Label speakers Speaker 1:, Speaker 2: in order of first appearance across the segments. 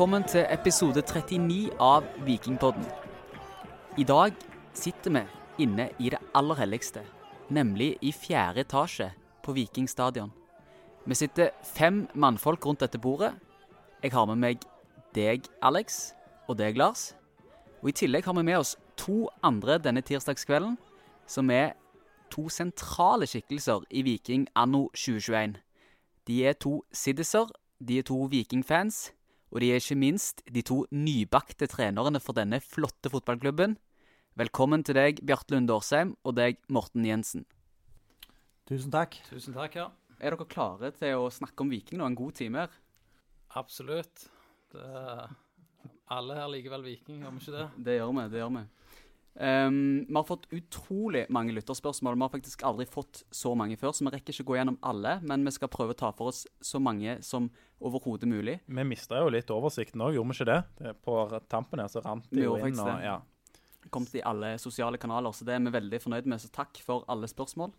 Speaker 1: Velkommen til episode 39 av Vikingpodden. I dag sitter vi inne i det aller helligste, nemlig i fjerde etasje på Viking stadion. Vi sitter fem mannfolk rundt dette bordet. Jeg har med meg deg, Alex, og deg, Lars. Og I tillegg har vi med oss to andre denne tirsdagskvelden, som er to sentrale skikkelser i Viking anno 2021. De er to siddiser, de er to Viking-fans, og de er ikke minst de to nybakte trenerne for denne flotte fotballklubben. Velkommen til deg, Bjarte Lunde Årsheim, og deg, Morten Jensen.
Speaker 2: Tusen takk.
Speaker 3: Tusen takk, ja.
Speaker 1: Er dere klare til å snakke om Viking nå en god time her?
Speaker 3: Absolutt. Det, alle her liker vel Viking, gjør vi ikke det?
Speaker 1: Det gjør vi. det gjør vi. Um, vi har fått utrolig mange lytterspørsmål. Vi har faktisk aldri fått så mange før, så vi rekker ikke gå gjennom alle. Men vi skal prøve å ta for oss så mange som overhodet mulig.
Speaker 2: Vi mista jo litt oversikten òg, gjorde vi ikke det? det? På tampen her så rant det jo inn. Og, ja.
Speaker 1: Kom til alle sosiale kanaler, så det er vi veldig fornøyd med. Så takk for alle spørsmål.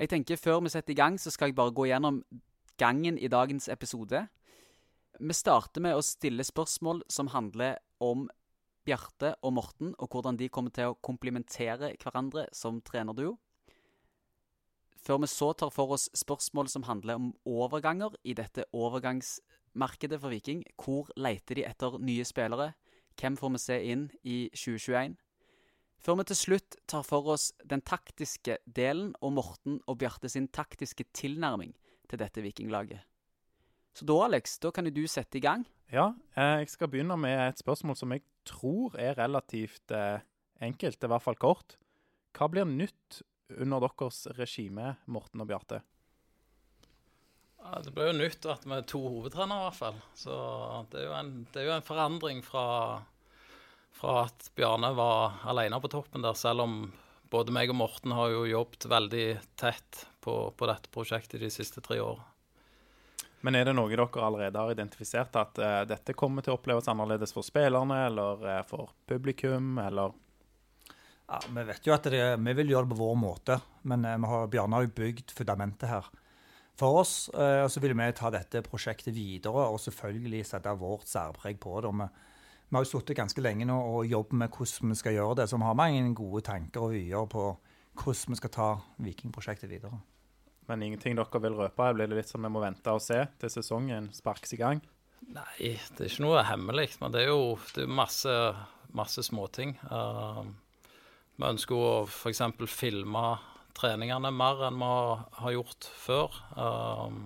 Speaker 1: Jeg tenker Før vi setter i gang, så skal jeg bare gå gjennom gangen i dagens episode. Vi starter med å stille spørsmål som handler om Bjarte og Morten, og hvordan de kommer til å komplementere hverandre som trenerduo. Før vi så tar for oss spørsmål som handler om overganger i dette overgangsmarkedet for Viking. Hvor leter de etter nye spillere? Hvem får vi se inn i 2021? Før vi til slutt tar for oss den taktiske delen og Morten og Bjarte sin taktiske tilnærming til dette vikinglaget. Så da, Alex, da kan jo du sette i gang.
Speaker 2: Ja, eh, jeg skal begynne med et spørsmål som jeg tror er relativt eh, enkelt, i hvert fall kort. Hva blir nytt under deres regime, Morten og Bjarte?
Speaker 3: Det blir jo nytt at vi er to hovedtrenere, i hvert fall. Så det er jo en, er jo en forandring fra, fra, at Bjarne var alene på toppen der, selv om både meg og Morten har jo jobbet veldig tett på, på dette prosjektet de siste tre årene.
Speaker 2: Men er det noe dere allerede har identifisert, at uh, dette kommer til å oppleves annerledes for spillerne eller uh, for publikum, eller?
Speaker 4: Ja, Vi vet jo at det, vi vil gjøre det på vår måte, men uh, har, Bjarne har jo bygd fundamentet her for oss. og så vil vi ta dette prosjektet videre og selvfølgelig sette vårt særpreg på det. Vi, vi, har jo sittet ganske lenge nå og jobbet med hvordan vi skal gjøre det, så vi har mange gode tanker og vyer på hvordan vi skal ta Vikingprosjektet videre.
Speaker 2: Men ingenting dere vil røpe? Blir det litt sånn vi må vente og se til sesongen sparkes i gang?
Speaker 3: Nei, det er ikke noe hemmelig. Men det er jo det er masse, masse småting. Uh, vi ønsker å f.eks. filme treningene mer enn vi har gjort før. Uh,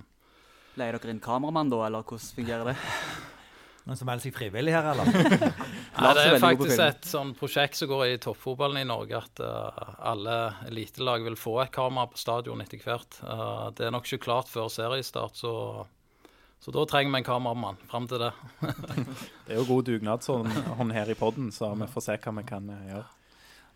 Speaker 1: Leier dere inn kameramann da, eller hvordan fungerer det?
Speaker 4: Noen som melder seg frivillig her, eller?
Speaker 3: Nei, det er faktisk et sånn prosjekt som går i toppfotballen i Norge, at uh, alle elitelag vil få et kamera på stadion etter hvert. Uh, det er nok ikke klart før seriestart, så, så da trenger vi en kameramann fram til det.
Speaker 2: det er jo god dugnad, dugnadsånd her i poden, så vi får se hva vi kan uh, gjøre.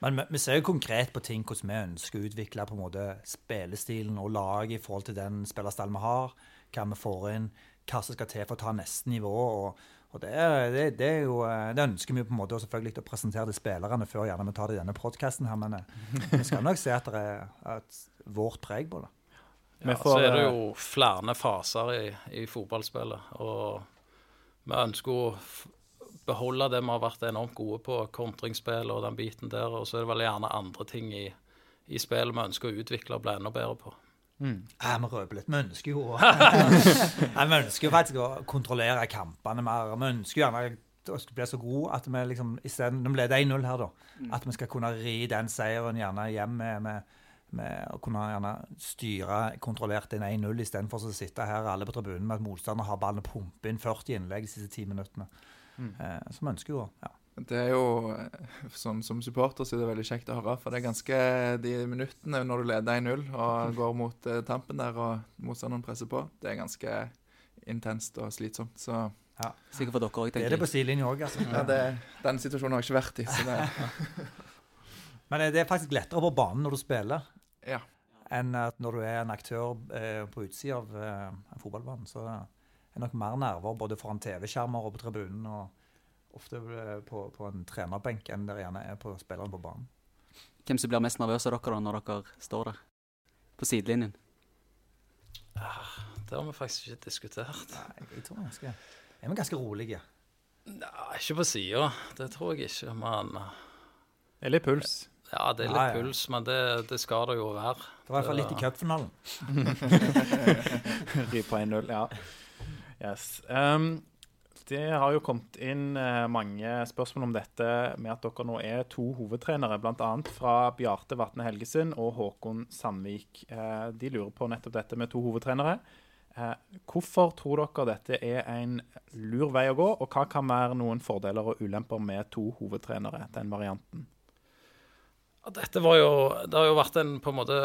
Speaker 4: Men vi, vi, ser jo konkret på ting hvordan vi ønsker å utvikle på en måte spillestilen og laget i forhold til den spillerstallen vi har. Hva vi får inn, hva som skal til for å ta neste nivå. og og det, det, det, er jo, eh, det ønsker vi på en måte selvfølgelig å presentere til spillerne før gjerne vi tar det i denne podkasten. Men eh, vi skal nok se at det er et, vårt preg på det.
Speaker 3: Ja, får, så er det jo flere faser i, i, fotballspillet. Og vi ønsker å beholde det vi har vært enormt gode på, kontringsspill og den biten der. Og så er det vel gjerne andre ting i, i spillet vi ønsker å utvikle og bli enda bedre på.
Speaker 4: Mm. Ja, vi røper litt. Vi ønsker jo Vi ønsker jo faktisk å kontrollere kampene mer. Vi ønsker jo gjerne å bli så gode at vi liksom isteden Når vi leder 1-0 her, da, mm. at vi skal kunne ri den seieren gjerne hjem med, med, med å kunne gjerne styre kontrollert inn 1-0 istedenfor å sitte her alle på tribunen med at motstander har ballen og pumpe inn 40 innlegg de siste ti minuttene. Mm. Eh, så vi ønsker jo ja,
Speaker 5: det er jo, sånn Som supporter så er det veldig kjekt å høre. For det er ganske de minuttene når du leder 1-0 og går mot eh, tampen der og motstanderen presser på, det er ganske intenst og slitsomt. Så
Speaker 1: ja. Sikkert for dere òg,
Speaker 4: tenker jeg. Det er det på sidelinja òg, altså.
Speaker 5: Ja, det, den situasjonen har jeg ikke vært i. Så det...
Speaker 4: Men det er faktisk lettere på banen når du spiller,
Speaker 5: ja.
Speaker 4: enn at når du er en aktør eh, på utsida av eh, en fotballbane. Så det er nok mer nerver både foran TV-skjermer og på tribunen. og ofte eh, på, på en trenerbenk enn dere gjerne er på spilleren på banen.
Speaker 1: Hvem som blir mest nervøs av dere da, når dere står der på sidelinjen?
Speaker 3: Ah, det har vi faktisk ikke diskutert.
Speaker 4: Nei, jeg tror ganske er vi ganske rolige.
Speaker 3: Nei, ikke på sida. Det tror jeg ikke. Men
Speaker 2: Det er litt puls.
Speaker 3: ja, det er
Speaker 4: litt
Speaker 3: litt
Speaker 4: ja.
Speaker 3: puls, men det, det skal det jo være.
Speaker 4: Det var i hvert fall litt i cupfinalen.
Speaker 2: Ry på 1-0, ja. Yes. Um, det har jo kommet inn eh, mange spørsmål om dette med at dere nå er to hovedtrenere, bl.a. fra Bjarte Vatne Helgesen og Håkon Sandvik. Eh, de lurer på nettopp dette med to hovedtrenere. Eh, hvorfor tror dere dette er en lur vei å gå, og hva kan være noen fordeler og ulemper med to hovedtrenere, den varianten?
Speaker 3: Dette var jo, Det har jo vært en på en måte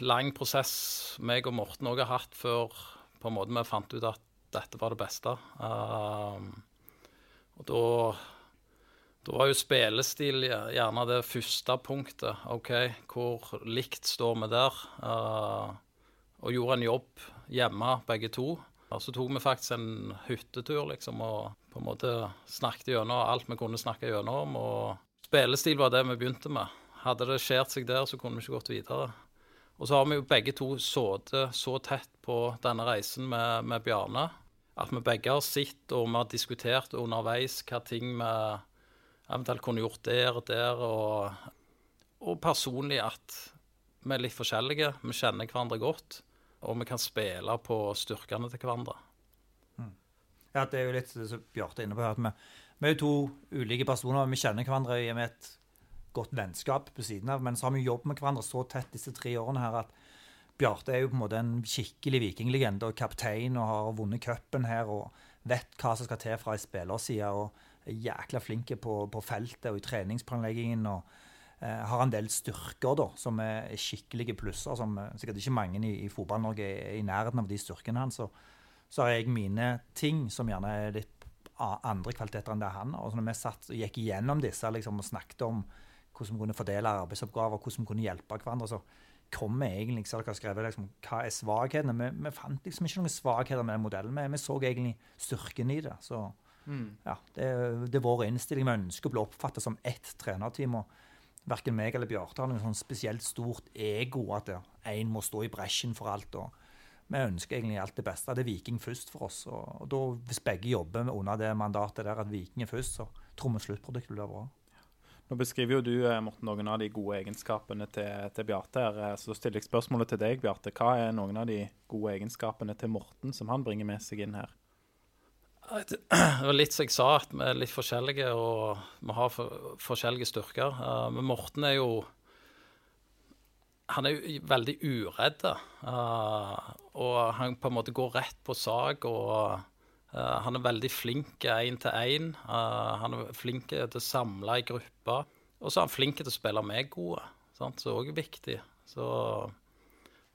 Speaker 3: lang prosess meg og Morten òg har hatt før på en måte vi fant ut at dette var det beste. Um, og da, da var jo spillestil gjerne det første punktet. OK, hvor likt står vi der? Uh, og gjorde en jobb hjemme, begge to. Og så tok vi faktisk en hyttetur, liksom, og på en måte snakket gjennom alt vi kunne snakke gjennom. Og spillestil var det vi begynte med. Hadde det skjært seg der, så kunne vi ikke gått videre. Og så har vi jo begge to sittet så tett på denne reisen med, med Bjarne at vi begge har sett og vi har diskutert underveis hva ting vi eventuelt kunne gjort der og der. Og, og personlig at vi er litt forskjellige. Vi kjenner hverandre godt. Og vi kan spille på styrkene til hverandre.
Speaker 4: Ja, det er jo litt som Bjarte er inne på at vi, vi er jo to ulike personer. og Vi kjenner hverandre med et godt vennskap på siden av, men så har vi jobbet med hverandre så tett disse tre årene her at Bjarte er jo på en måte en skikkelig vikinglegende og kaptein og har vunnet cupen her og vet hva som skal til fra ei spillerside og er jækla flink på, på feltet og i treningsplanleggingen. og eh, har en del styrker da, som er skikkelige plusser, som eh, sikkert ikke mange i, i Fotball-Norge er i nærheten av de styrkene hans. Så, så har jeg mine ting som gjerne er litt andre kvaliteter enn det han har. Og så når vi satt gikk igjennom disse liksom, og snakket om hvordan vi kunne fordele arbeidsoppgaver, hvordan vi kunne hjelpe hverandre, så kom vi egentlig, så dere har skrevet liksom, hva er svakhetene. Vi, vi fant liksom ikke noen svakheter med den modellen. Vi, vi så egentlig styrken i det. Så ja, det, det er vår innstilling. Vi ønsker å bli oppfattet som ett trenerteam. og Verken meg eller Bjarte har noe sånn spesielt stort ego at én må stå i bresjen for alt. og Vi ønsker egentlig alt det beste. Det er Viking først for oss. og, og da, Hvis begge jobber under det mandatet der at Viking er først, så tror vi sluttproduktet blir bra.
Speaker 2: Nå beskriver jo du eh, Morten, noen av de gode egenskapene til, til Bjarte. her, eh, Så stiller jeg spørsmålet til deg, Bjarte. Hva er noen av de gode egenskapene til Morten som han bringer med seg inn her?
Speaker 3: Det var litt som jeg sa, at vi er litt forskjellige og vi har for, forskjellige styrker. Eh, men Morten er jo Han er jo veldig uredd. og han på en måte går rett på sak. og eh, Han er veldig flink én til én. han er flink til å samle i grupper. Og så er han flink til å spille med gode, sant? så òg er viktig. Så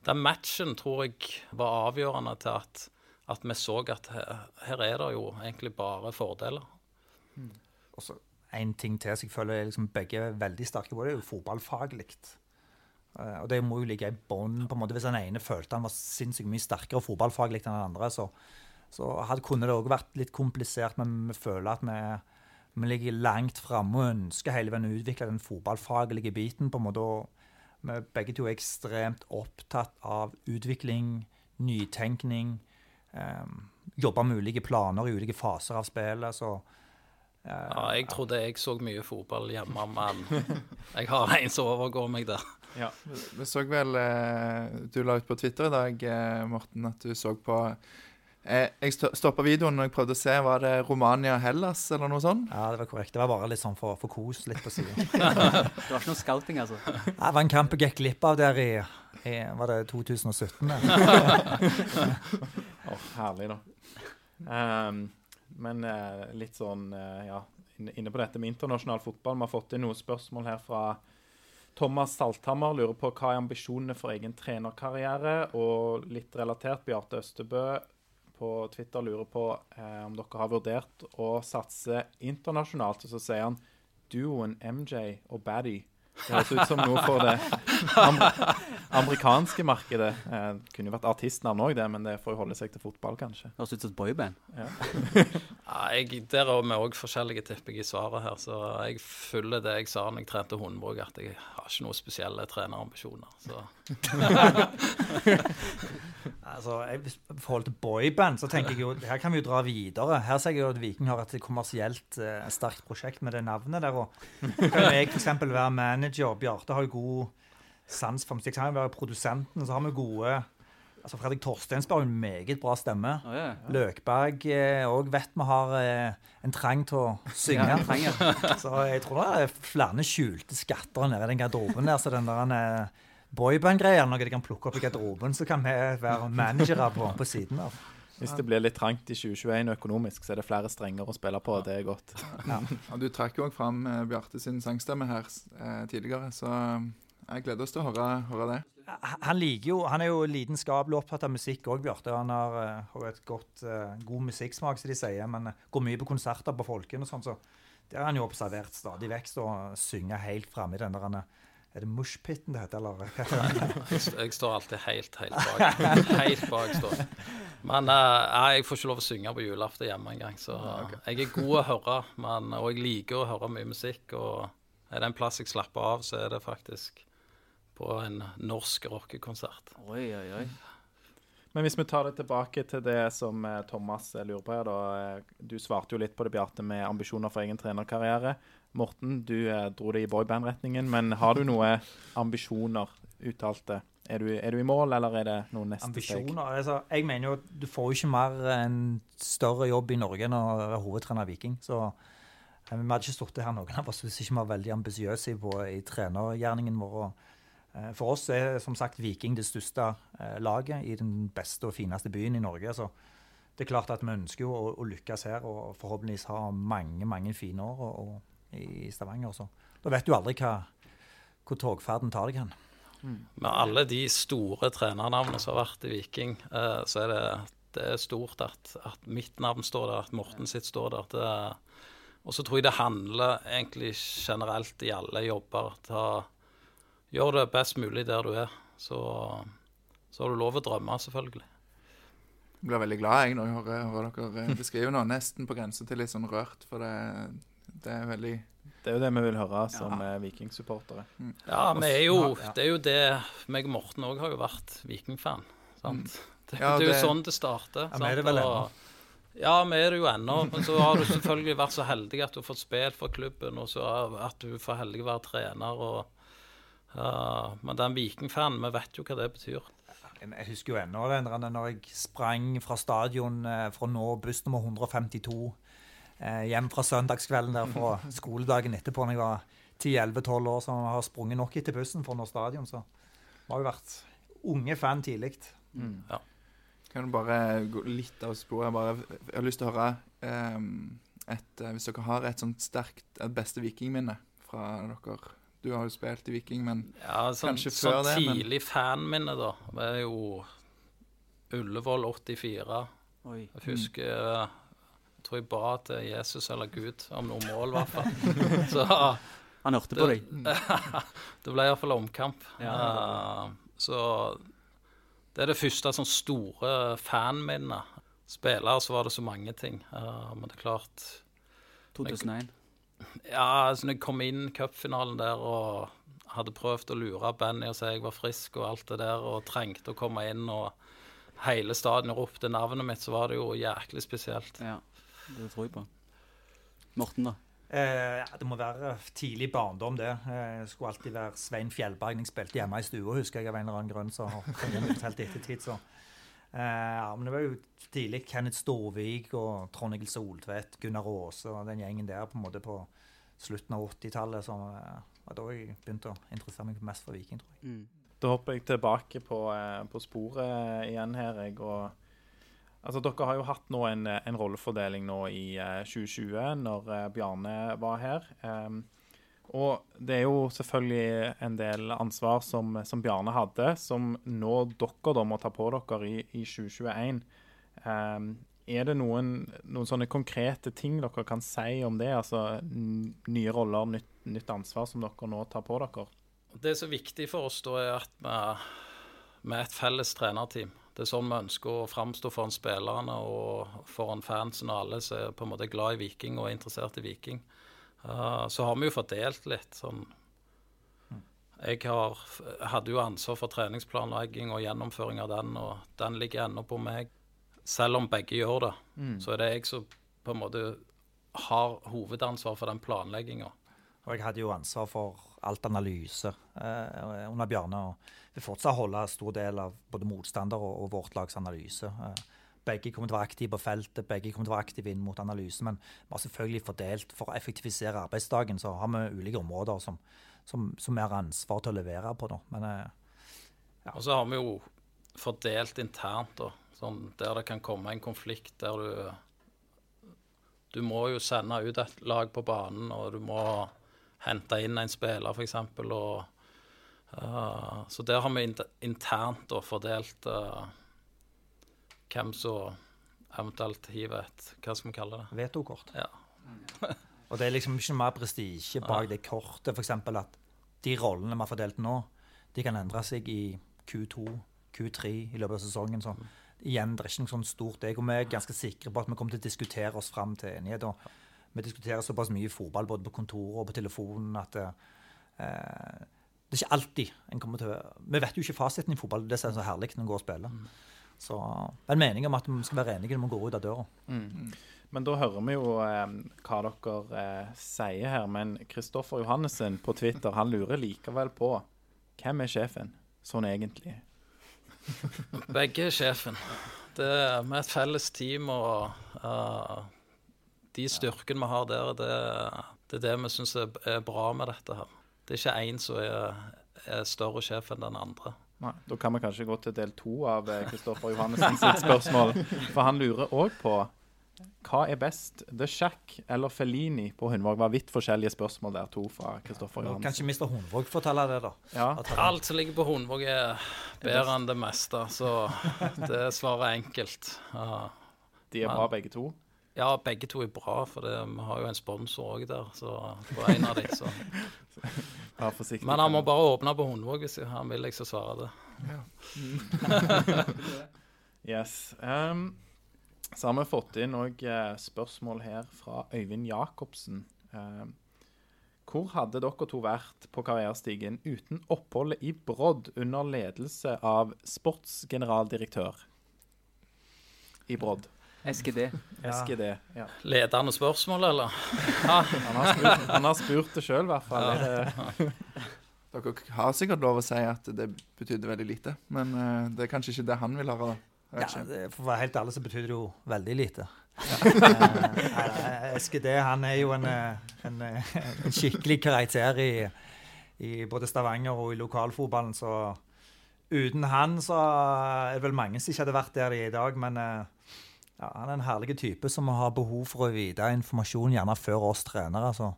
Speaker 3: den matchen tror jeg var avgjørende til at at vi så at her, her er det jo egentlig bare fordeler.
Speaker 4: Og så en ting til som jeg føler er liksom begge er veldig sterke på, det er jo fotballfaglig. Eh, og det må jo ligge i bånn. Hvis den ene følte han var sinnssykt mye sterkere fotballfaglig enn den andre, så, så hadde, kunne det òg vært litt komplisert, men vi føler at vi, vi ligger langt framme og ønsker hele veien å utvikle den fotballfaglige biten. på en måte, og vi begge to er ekstremt opptatt av utvikling, nytenkning. Eh, jobbe med ulike planer i ulike faser av spillet. så
Speaker 3: Ja, jeg trodde jeg så mye fotball hjemme, men jeg har en som overgår meg der.
Speaker 2: Ja.
Speaker 5: Vi så vel eh, Du la ut på Twitter i dag, eh, Morten, at du så på eh, Jeg stoppa videoen og jeg prøvde å se. Var det Romania-Hellas eller noe sånt?
Speaker 4: Ja, det var korrekt. Det var bare litt sånn for, for kos litt på siden.
Speaker 1: Det var ikke noe scouting, altså.
Speaker 4: Det var en kamp jeg gikk glipp av der i, i Var det 2017? det?
Speaker 2: Åh, herlig, da. Um, men uh, litt sånn uh, ja, inne inne på dette med internasjonal fotball. Vi har fått inn noen spørsmål her fra Thomas Salthammer. Lurer på hva er ambisjonene for egen trenerkarriere? Og litt relatert, Bjarte Østebø på Twitter lurer på eh, om dere har vurdert å satse internasjonalt. Og så sier han duoen MJ og Baddy. Det høres ut som noe for det am amerikanske markedet. Eh, kunne jo vært artistnavn òg, det, men det får jo holde seg til fotball, kanskje.
Speaker 1: Høres ut som et boyband.
Speaker 3: Ja, jeg, der er vi òg forskjellige, tipper jeg, i svaret her. Så jeg følger det jeg sa når jeg trente Hundvåg, at jeg har ikke noen spesielle trenerambisjoner. Så
Speaker 4: Altså, jeg, I forhold til boyband, så tenker jeg jo her kan vi jo dra videre. Her ser jeg jo at Viking har et kommersielt eh, sterkt prosjekt med det navnet der. og Kan jeg f.eks. være manager? Bjarte har jo god sans for musikk. Han kan være produsenten. Så har vi gode altså Fredrik Torstensberg har en meget bra stemme.
Speaker 1: Oh, yeah, yeah.
Speaker 4: Løkberg òg vet vi har eh, en trang til å synge.
Speaker 1: Ja.
Speaker 4: Så jeg tror det er flere skjulte skatter nede i den garderoben der. Så den der eh, boyband-greia, noe de kan plukke opp i garderoben, så kan vi være managere på, på siden av.
Speaker 2: Hvis det blir litt trangt i 2021 økonomisk, så er det flere strenger å spille på. Det er godt.
Speaker 5: Og du trakk jo også fram eh, Bjarte sin sangstemme her eh, tidligere, så eh, jeg gleder oss til å høre, høre det.
Speaker 4: Han liker jo, han er jo lidenskapelig opptatt av musikk òg, Bjarte. Han har, har et godt, god musikksmak, som de sier, men går mye på konserter på Folken og sånn, så det har han jo observert stadig vekk. Stå og synge helt framme i den der er- det mushpitten det heter, eller hva heter det?
Speaker 3: Jeg, jeg står alltid helt, helt bak. Helt bak står. Men uh, jeg får ikke lov å synge på julaften hjemme engang. Så jeg er god å høre, men, og jeg liker å høre mye musikk. Og er det en plass jeg slapper av, så er det faktisk på en norsk rockekonsert.
Speaker 1: Oi, oi, oi.
Speaker 2: Men hvis vi tar det tilbake til det som eh, Thomas eh, lurer på her, da. Du svarte jo litt på det, Bjarte, med ambisjoner for egen trenerkarriere. Morten, du eh, dro det i boyband-retningen, men har du noen ambisjoner uttalte? Er du, er du i mål, eller er det noe neste steg?
Speaker 4: Altså, Jeg mener jo at du får jo ikke mer en større jobb i Norge enn å være hovedtrener Viking. Så eh, vi hadde ikke sittet her, noen av oss, hvis ikke vi var veldig ambisiøse i, i trenergjerningen vår. Eh, For oss er som sagt Viking det største laget i den beste og fineste byen i Norge. Så det er klart at vi ønsker jo å, å lykkes her og forhåpentligvis ha mange mange fine år og, og, i Stavanger. Så da vet du aldri hva, hvor togferden tar deg hen.
Speaker 3: Med alle de store trenernavnene som har vært i Viking, eh, så er det, det er stort at, at mitt navn står der, at Morten sitt står der. Det, og så tror jeg det handler egentlig generelt i alle jobber at ha, gjør det best mulig der du er. Så, så har du lov å drømme, selvfølgelig.
Speaker 5: Jeg blir veldig glad jeg når jeg hører, hører dere beskrive noe. Nesten på grensen til litt sånn rørt, for det, det er veldig
Speaker 2: Det er jo det vi vil høre som ja. Viking-supportere.
Speaker 3: Ja, vi er jo, det er jo det meg og Morten òg har jo vært Viking-fan. sant? Det,
Speaker 5: Ja,
Speaker 3: det er jo sånn det starter.
Speaker 4: Ja, vi er det vel
Speaker 3: ennå. Ja, vi er det jo ennå. Men så har du selvfølgelig vært så heldig at du har fått spilt for klubben, og så at du får heldig å være trener. og uh, Men den Viking-fanen, vi vet jo hva det betyr.
Speaker 4: Jeg husker jo ennå den når jeg sprang fra stadion eh, for å nå buss nummer 152 eh, hjem fra søndagskvelden der fra skoledagen etterpå når jeg var 10-11-12 år, så jeg har sprunget nok etter bussen for å nå stadion. Så har jo vært unge fan tidlig. Ja.
Speaker 5: Kan du bare gå litt av sporet? Bare, jeg har lyst til å høre um, et, eh, Hvis dere har et sånt sterkt et beste vikingminne fra dere Du har jo spilt i Viking, men
Speaker 3: Ja, sånn,
Speaker 5: Kanskje før
Speaker 3: sånn
Speaker 5: det, men-
Speaker 3: tidlig fanminne, da. Det er jo Ullevål 84.
Speaker 1: oi.
Speaker 3: Jeg husker eh, Jeg tror jeg ba til Jesus eller Gud om noen mål, i hvert fall. Så
Speaker 1: Han hørte på deg.
Speaker 3: det ble iallfall omkamp.
Speaker 1: Ja.
Speaker 3: Eh, så det er det første sånn store fanminnet. Spillere så var det så mange ting. Eh, men det er klart
Speaker 1: 2001.
Speaker 3: Ja, altså når jeg kom inn i cupfinalen der og hadde prøvd å lure Benny og si jeg var frisk og alt det der, og trengte å komme inn, og hele stadion ropte navnet mitt, så var det jo jæklig spesielt.
Speaker 1: Ja, det tror jeg på. Morten, da?
Speaker 4: Eh, ja, det må være tidlig barndom, det. Jeg Det skulle alltid være Svein Fjellberg jeg spilte hjemme i stua, husker jeg av en eller annen grunn. så fortalt ettertid, så. Eh, ja, men det var jo tidlig Kenneth Storvik og Trond Egil Soltvedt, Gunnar Aase og den gjengen der på en måte på slutten av 80-tallet. som eh, var da jeg begynte å interessere meg mest for Viking, tror jeg.
Speaker 1: Mm.
Speaker 2: Da hopper jeg tilbake på, eh, på sporet igjen her. Jeg, og, altså, dere har jo hatt nå en, eh, en rollefordeling nå i eh, 2020, når eh, Bjarne var her. Um, og det er jo selvfølgelig en del ansvar som, som Bjarne hadde, som nå dere da må ta på dere i, i 2021. Um, er det noen, noen sånne konkrete ting dere kan si om det? Altså nye roller, nytt, nytt ansvar som dere nå tar på dere?
Speaker 3: Det som er viktig for oss da, er at vi er et felles trenerteam. Det er sånn vi ønsker å framstå foran spillerne og foran fansen og alle som er på en måte glad i Viking og er interessert i Viking. Uh, så har vi jo fordelt litt sånn Jeg har, hadde jo ansvar for treningsplanlegging og gjennomføring av den, og den ligger ennå på meg. Selv om begge gjør det, så er det jeg som på en måte har hovedansvar for den planlegginga.
Speaker 4: Og jeg hadde jo ansvar for alt analyse eh, under Bjarne. Og vil fortsatt holde stor del av både motstander og, og vårt lags analyse. Eh, begge kommer til å være aktive på feltet, begge kommer til å være aktive inn mot analyse. Men vi har selvfølgelig fordelt for å effektivisere arbeidsdagen, så har vi ulike områder som, som, som vi har ansvar til å levere på. Da. Men eh,
Speaker 3: Og så har vi jo fordelt internt, da. Sånn der det kan komme en konflikt der du Du må jo sende ut et lag på banen, og du må hente inn en spiller, f.eks. Og eh, Så der har vi internt da fordelt uh, hvem som eventuelt hiver et Hva skal vi kalle det?
Speaker 4: vetokort.
Speaker 3: Ja.
Speaker 4: Og det er liksom ikke mer prestisje bak det kortet. F.eks. at de rollene vi har fordelt nå, de kan endre seg i Q2, Q3 i løpet av sesongen. Så igjen, det er ikke noe sånn stort ego. Vi er ganske sikre på at vi kommer til å diskutere oss fram til enighet. Og vi diskuterer såpass mye fotball både på kontoret og på telefonen at eh, det er ikke alltid en kommer til Vi vet jo ikke fasiten i fotball. Det er så herlig når en går og spiller. Så det er en mening om at vi skal være enige når vi går ut av døra.
Speaker 2: Men da hører vi jo eh, hva dere eh, sier her. Men Kristoffer Johannessen på Twitter han lurer likevel på hvem er sjefen sånn egentlig?
Speaker 3: Begge er sjefen. Det er er et felles team, og eh, de styrkene vi har der, det, det er det vi syns er, er bra med dette her. Det er ikke én som er, er større sjef enn den andre.
Speaker 2: Nei, Da kan vi kanskje gå til del to av eh, Kristoffer Johannessen sitt spørsmål. For han lurer òg på hva er best, The Shack eller Fellini på Hundvåg? var vidt forskjellige spørsmål der, to fra Kristoffer
Speaker 4: Nå Kanskje Mr. Hundvåg forteller det, da.
Speaker 2: Ja,
Speaker 4: At
Speaker 3: Alt som ligger på Hundvåg, er bedre enn det meste, så det svaret er enkelt. Ja.
Speaker 2: de er bra begge to.
Speaker 3: Ja, begge to er bra, for det, vi har jo en sponsor òg der. Så på en av de, så.
Speaker 2: Vær forsiktig.
Speaker 3: Men han må bare åpne på Hundvåg hvis han vil jeg skal svare det.
Speaker 2: Yes. Um, så har vi fått inn òg spørsmål her fra Øyvind Jacobsen. Um, hvor hadde dere to vært på karrierestigen uten oppholdet i Brodd under ledelse av sportsgeneraldirektør i Brodd?
Speaker 1: SGD.
Speaker 2: SGD. Ja.
Speaker 3: Ledende spørsmål, eller?
Speaker 2: Han, har spurt, han har spurt det sjøl, i hvert fall. Er
Speaker 5: Dere har sikkert lov å si at det betydde veldig lite, men eh, det er kanskje ikke det han vil høre. da.
Speaker 4: Ja, det, for å være helt ærlig så betyr det jo veldig lite. Eh, SGD han er jo en, eh, en, en skikkelig karakter i, i både Stavanger og i lokalfotballen, så uten han så er det vel mange som ikke hadde vært der de er i dag. Men eh, ja, han er en herlig type som har behov for å vite informasjon gjerne før oss trenere. Altså.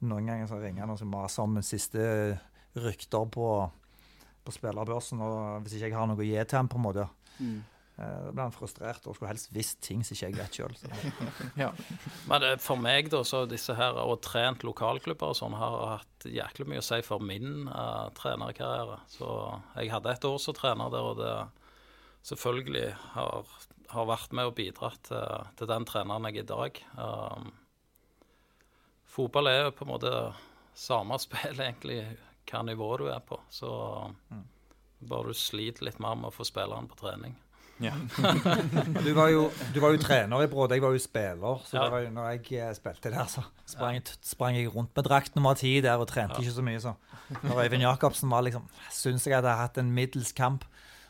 Speaker 4: noen ganger så ringer han og maser om siste rykter på, på spillerbørsen. Og hvis ikke jeg har noe å gi til ham, på en måte,
Speaker 1: Mm.
Speaker 4: Eh, Da ble han frustrert og skulle helst visst ting som ikke jeg vet sjøl.
Speaker 2: Ja.
Speaker 3: Men for meg, da, så disse her og trent lokalklubber og sånn, har hatt jæklig mye å si for min uh, trenerkarriere. Så jeg hadde et år som trener der, og det selvfølgelig har, har vært med og bidratt til, til den treneren jeg er i dag. Um, fotball er jo på en måte samme spill, egentlig, hva nivå du er på. Så bare du sliter litt mer med å få spilleren på trening.
Speaker 2: Ja.
Speaker 4: Du, var jo- du var jo trener i Bråd, jeg var jo spiller. Så
Speaker 3: Ja.
Speaker 4: det var jo, når jeg eh, spilte der, så sprang, sprang jeg rundt med drakt nummer ti der og trente ikke så mye. Så når Øyvind Jacobsen var liksom Syns jeg hadde hatt en middels kamp.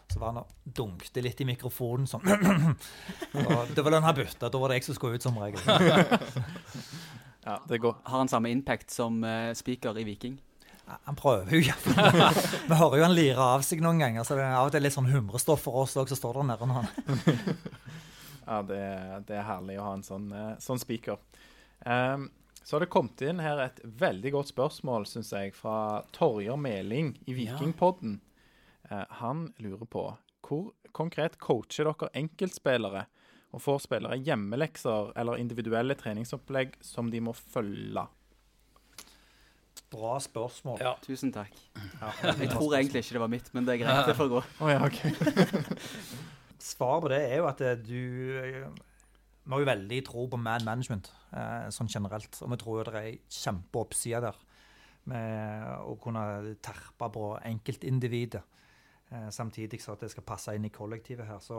Speaker 4: Så var han og dunkte litt i mikrofonen sånn. og det var da han bytta. Da var det jeg som skulle ut, som regel.
Speaker 2: ja, det går.
Speaker 1: Har han samme impact som uh, speaker i Viking?
Speaker 4: Han prøver jo iallfall. Vi hører jo han lirer av seg noen ganger, så det er av og til litt sånn humrestoff for oss òg, så står der nede han
Speaker 2: Ja, det, det er herlig å ha en sånn, eh, sånn speaker. Um, så har det kommet inn her et veldig godt spørsmål, syns jeg, fra Torjer Meling i Vikingpodden. Eh, han lurer på hvor konkret coacher dere enkeltspillere og får spillere hjemmelekser eller individuelle treningsopplegg som de må følge?
Speaker 4: Bra spørsmål.
Speaker 3: Ja.
Speaker 1: Tusen takk.
Speaker 4: Ja.
Speaker 1: Jeg tror egentlig ikke det var mitt, men det er greit. Det får gå.
Speaker 2: Oh, ja, okay.
Speaker 4: Svaret på det er jo at eh, du eh, Vi har jo veldig tro på man management eh, sånn generelt. Og vi tror jo det er kjempeoppsider der. med å kunne terpe på enkeltindividet. Eh, samtidig så at det skal passe inn i kollektivet her. Så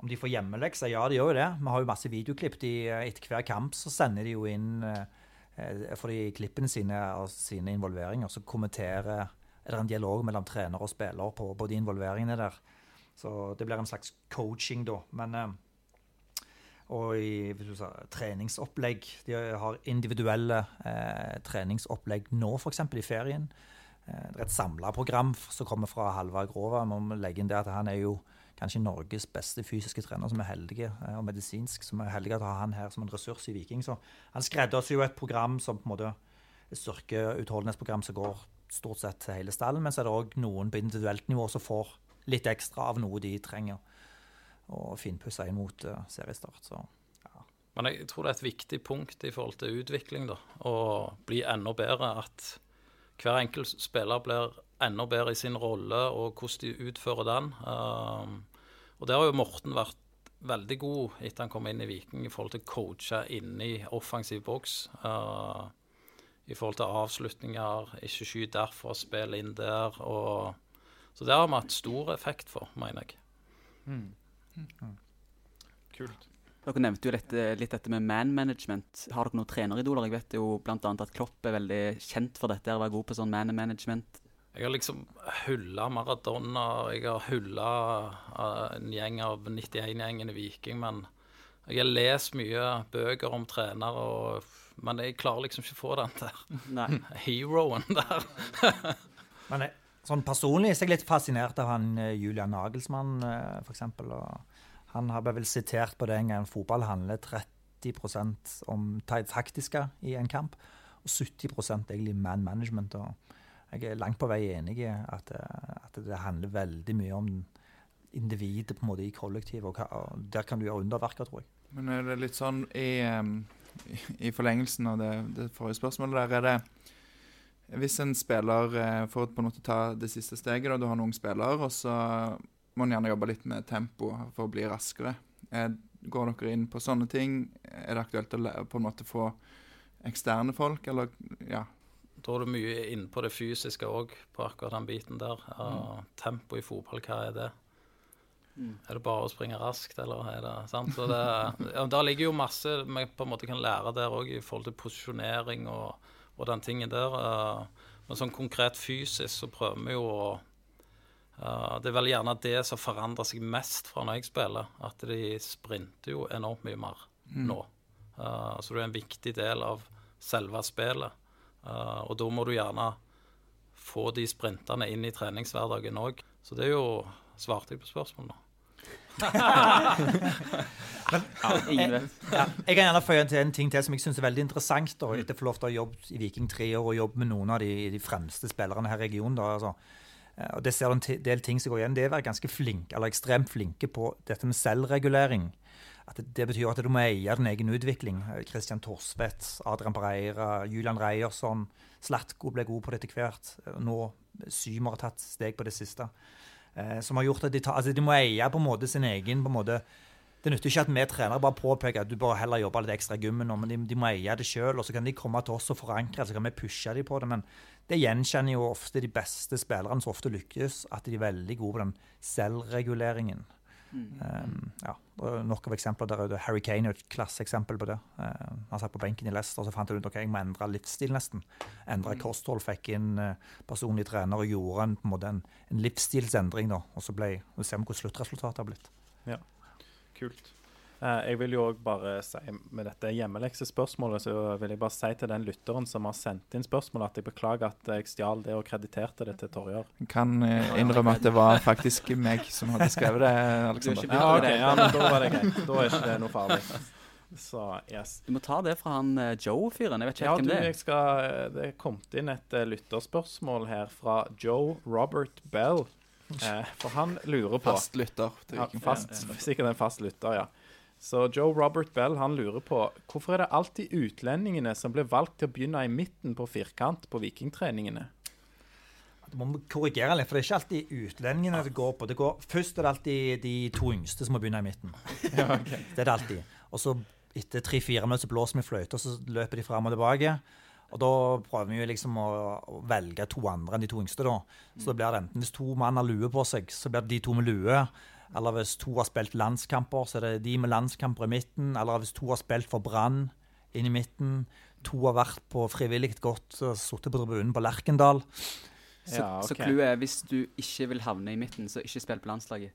Speaker 4: om de får hjemmelekser, ja, de gjør jo det. Vi har jo masse videoklipp. De, eh, etter hver kamp så sender de jo inn eh, for de klippene sine av sine involveringer. Så kommenterer er det en dialog mellom trener og spiller på, på de involveringene der. Så det blir en slags coaching, da. Men og i sa, treningsopplegg. De har individuelle eh, treningsopplegg nå, f.eks. i ferien. Eh, et samla program som kommer fra Halvard Grova. Må legge inn det at han er jo kanskje Norges beste fysiske trener, som er heldige, eh, og medisinsk. Som er heldige å ha han her som en ressurs i Viking. Så han skreddersyr jo et program som på en måte et styrkeutholdenhetsprogram som går stort sett til hele stallen, men så er det òg noen på individuelt nivå som får litt ekstra av noe de trenger og finpussa inn mot uh, seriestart. Så, ja.
Speaker 3: Men jeg tror det er et viktig punkt i forhold til utvikling, da, å bli enda bedre. At hver enkelt spiller blir enda bedre i sin rolle og hvordan de utfører den. Um, og der har jo Morten vært veldig god etter han kom inn i Viking i forhold til å coache inni offensiv boks. Uh, I forhold til avslutninger, ikke skyt derfra, spill inn der. Og, så det har vi hatt stor effekt for, mener jeg.
Speaker 2: Mm. Kult.
Speaker 1: Dere nevnte jo litt, litt dette med man management. Har dere noen treneridoler? Jeg vet jo bl.a. at Klopp er veldig kjent for dette, å være god på sånn man management.
Speaker 3: Jeg har liksom hylla Maradona, jeg har hylla uh, en gjeng av 91-gjengen i Viking, men jeg har lest mye bøker om trenere, og, men jeg klarer liksom ikke å få den der
Speaker 1: Nei.
Speaker 3: heroen der.
Speaker 4: Men jeg, sånn personlig er jeg litt fascinert av han eh, Julian Nagelsmann, eh, f.eks. Han har vel sitert på det en gang fotball handler 30% om det taktiske i en kamp, og 70% egentlig man management. Jeg er langt på vei enig i at, eh, at det handler veldig mye om individet på en måte i kollektivet, og, der kan du gjøre underverker, tror jeg.
Speaker 5: Men er det litt sånn i, um, i forlengelsen av det, det, forrige spørsmålet der, er det Hvis en spiller uh, får på en måte ta det siste steget, da du har noen spillere, spiller, og så må en gjerne jobbe litt med tempo for å bli raskere. Er, går dere inn på sånne ting? Er det aktuelt å på en måte få eksterne folk, eller ja?
Speaker 3: Da er du mye inne på det fysiske òg, på akkurat den biten der. Mm. tempo i fotball, hva er det? Mm. Er det bare å springe raskt, eller er det sant? Så det, ja, Der ligger jo masse vi på en måte kan lære der òg, i forhold til posisjonering og, og den tingen der. Uh, men sånn konkret fysisk så prøver vi jo å uh, Det er vel gjerne det som forandrer seg mest fra når jeg spiller. At de sprinter jo enormt mye mer mm. nå. Uh, så det er en viktig del av selve spillet. og da må du gjerne få de sprintene inn i treningshverdagen òg. Så det er jo Svarte jeg på spørsmålet nå?
Speaker 4: Men, jeg, ja, jeg kan gjerne føye til en ting til som jeg syns er veldig interessant. Da, etter å få lov til å jobbe i Viking tre år og jobbe med noen av de, de fremste spillerne her i regionen. Da, altså. Eh, og det ser en del ting som går igjen. Det er å være ganske flink, eller ekstremt flinke på dette med selvregulering. At det, betyr at du må eie din egen utvikling. Christian Torsvedt, Adrian Pereira, Julian Reiersson. Slatko ble god på det etter hvert. Nå Symer har tatt steg på det siste. Eh, som har gjort at de, tar, altså de må eie på en måte sin egen på en måte, Det nytter ikke at vi trenere bare påpeker at du bør heller jobbe litt ekstra i gymmen men de, de, må eie det sjøl. Og så kan de komme til oss og forankre så kan vi pushe dem på det. Men det gjenkjenner jo ofte de beste spillerne som ofte lykkes, at de er veldig gode på den selvreguleringen. Um, ja, Nok av eksempler der ute. Harry Kane er et klasseeksempel på det. Uh, han satt på benken i Leicester og så fant han ut ok, jeg må endre livsstil nesten. Endre mm. kosthold, fikk inn uh, personlig trener og gjorde en, på en, måte en, en livsstilsendring. da, Og så ble, ser vi hvor sluttresultatet har blitt.
Speaker 2: Ja, kult. Eh, jeg vil jo òg bare si med dette hjemmeleksespørsmålet, så vil jeg bare si til den lytteren som har sendt inn spørsmål, at jeg beklager at jeg stjal det og krediterte det til Torjar.
Speaker 5: Kan uh, innrømme at det var faktisk meg som hadde skrevet det, Alexander.
Speaker 2: Ja, ok, ja, men da var det greit. Da er ikke det noe farlig. Så, yes.
Speaker 1: Du må ta det fra han uh, Joe-fyren. Jeg vet ikke
Speaker 2: ja,
Speaker 1: hvem
Speaker 2: du,
Speaker 1: det
Speaker 2: er. Skal, det er kommet inn et lytterspørsmål her fra Joe Robert Bell. for han lurer på
Speaker 5: Fast lytter.
Speaker 2: Ja, fast, sikkert en fast lytter, ja. Så Joe Robert Bell han lurer på hvorfor er det alltid utlendingene som blir valgt til å begynne i midten på firkant på vikingtreningene?
Speaker 4: Du må korrigere litt, for det er ikke alltid utlendingene det går på. Det går, først er det alltid de to yngste som må begynne i midten.
Speaker 2: Ja, okay.
Speaker 4: Det er det alltid. Og så etter tre-fire minutter så blåser vi fløyte, og så løper de fram og tilbake. Og da prøver vi jo liksom å, å velge to andre enn de to yngste, da. Så da blir det enten hvis to mann har lue på seg, så blir det de to med lue. Eller hvis to har spilt landskamper, så er det de med landskamper i midten. Eller hvis to har spilt for Brann inn i midten. To har vært på frivillig godt og sittet på tribunen på Lerkendal.
Speaker 1: Så,
Speaker 2: Ja, okay.
Speaker 1: clouet er hvis du ikke vil havne i midten, så ikke spill på landslaget.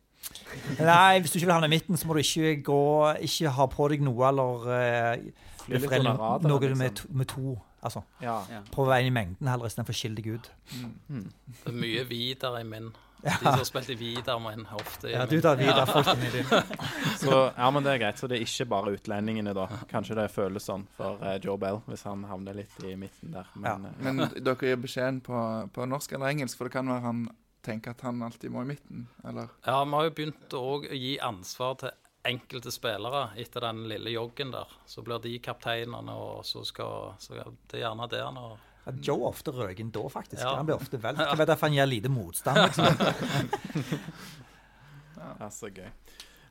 Speaker 4: Nei, hvis du ikke vil havne i midten, så må du ikke gå Ikke ha på deg noe eller uh,
Speaker 2: Fly litt
Speaker 4: befrelle
Speaker 2: under radaren,
Speaker 4: noe
Speaker 2: liksom.
Speaker 4: med, to- med to. Altså,
Speaker 2: Ja.
Speaker 1: Ja.
Speaker 4: prøv å være inn i mengden heller istedenfor å skille deg ut.
Speaker 3: Det er mye videre i min. De som har spilt i videre, må inn ofte
Speaker 4: Ja, du tar videre folk inn i din.
Speaker 2: Så, ja, men det er greit. Så det er ikke bare utlendingene, da. Kanskje det føles sånn for eh, Joe Bell, hvis han havner litt i midten der. Men, ja.
Speaker 5: Men dere gir beskjeden på, på norsk eller engelsk, for det kan være han tenker at han alltid må i midten, eller?
Speaker 3: Ja, vi har jo begynt å gi ansvar til enkelte spillere etter den lille joggen der. Så blir de kapteinene, og så skal så Det er gjerne det han
Speaker 4: Ja, Joe ofte røker inn da, faktisk.
Speaker 3: Ja.
Speaker 4: Han blir ofte valgt. Jeg vet derfor han gir lite motstand. Liksom.
Speaker 2: ja, så gøy.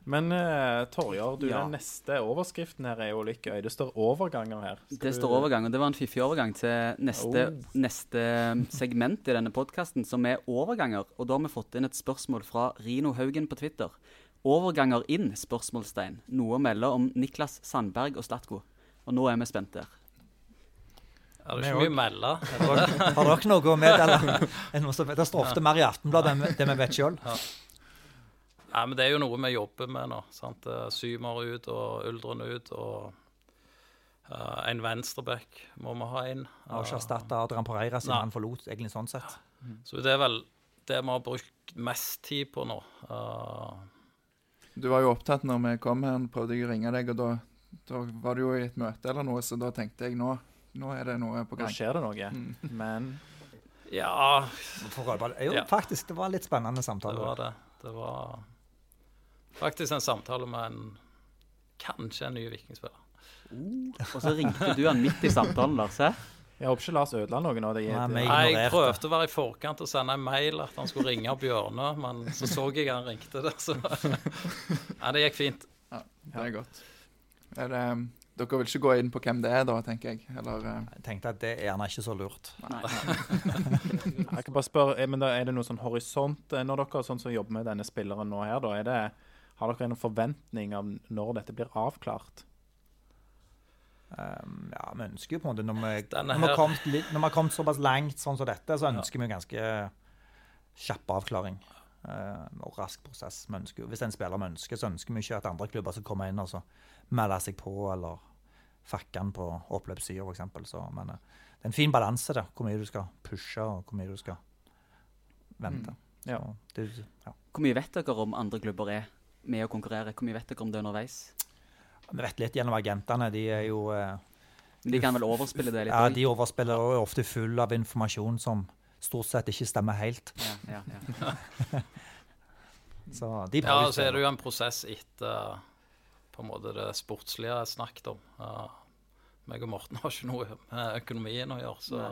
Speaker 2: Men uh, Torjar, du,
Speaker 1: Ja.
Speaker 2: den neste overskriften her er jo litt gøy. Det står overganger her. Skal
Speaker 1: Det står overgang, og det var en fiffig overgang til neste,
Speaker 2: Oh.
Speaker 1: neste segment i denne podkasten, som er overganger. Og da har vi fått inn et spørsmål fra Rino Haugen på Twitter. Overganger inn? spørsmålstegn. Noe å melde om Niklas Sandberg og Statko. Og nå er vi spente.
Speaker 3: Er det
Speaker 4: du
Speaker 3: ikke mye å melde?
Speaker 4: Har dere, noe å meddele? Det står ofte mer i Aftenbladet enn det vi vet sjøl.
Speaker 3: Nei, men det er jo noe vi jobber med nå. sant? Eh, Symer ut og Uldren ut, og uh, en venstreback må vi ha inn.
Speaker 4: Har ikke erstatta Adrian Pereira siden han forlot, egentlig sånn sett.
Speaker 3: Så det er vel det vi har brukt mest tid på nå. Uh,
Speaker 5: Du var jo opptatt når vi kom her, prøvde jeg å ringe deg, og da, da var du jo i et møte eller noe, så da tenkte jeg nå, nå er det noe på gang.
Speaker 2: Nå skjer det noe.
Speaker 5: Mm.
Speaker 2: Men
Speaker 3: ja.
Speaker 4: Jo,
Speaker 3: Ja.
Speaker 4: faktisk. Det var en litt spennende samtale.
Speaker 3: det var det. Det var faktisk en samtale med en kanskje en ny vikingspiller.
Speaker 1: Og så ringte du han midt i samtalen, Lars. hæ?
Speaker 2: jeg håper ikke Lars ødela noe nå.
Speaker 4: Nei,
Speaker 3: jeg prøvde å være i forkant og sende en mail at han skulle ringe Bjørne, men så så jeg han ringte der, så Nei, det gikk fint.
Speaker 5: Ja, det er godt. Er det, um, dere vil ikke gå inn på hvem det er, da, tenker jeg? Eller uh,
Speaker 4: Jeg tenkte at det er gjerne ikke så lurt.
Speaker 2: Jeg kan bare spørre, eh, men da Er det noe sånn horisont eh, når dere sånn som jobber med denne spilleren nå her? da, er det, Har dere en forventning av når dette blir avklart?
Speaker 4: Um, ja, vi ønsker jo på en måte Når vi, når vi, har kommet, litt, når vi har kommet såpass langt sånn som dette, så ønsker vi ganske kjapp avklaring. Eh, og rask prosess. Ønsker, hvis en spiller vi ønsker, så ønsker vi ikke at andre klubber skal komme inn og så melde seg på eller fakke den på oppløpssida, f.eks. Så men eh, det er en fin balanse, der, Hvor mye du skal pushe, og hvor mye du skal vente.
Speaker 2: Mm, ja.
Speaker 4: Det, ja.
Speaker 1: Hvor mye vet dere om andre klubber er med å konkurrere? Hvor mye vet dere om det underveis?
Speaker 4: Vi vet litt gjennom agentene. De er jo eh,
Speaker 1: De kan vel overspille det litt?
Speaker 4: Ja, de overspiller og er ofte full av informasjon som stort sett ikke stemmer helt.
Speaker 1: ja, ja, ja.
Speaker 4: Så de
Speaker 3: Ja, så er det jo en prosess etter på en måte det sportslige jeg snakket om. Uh, meg og Morten har ikke noe med økonomien å gjøre, så,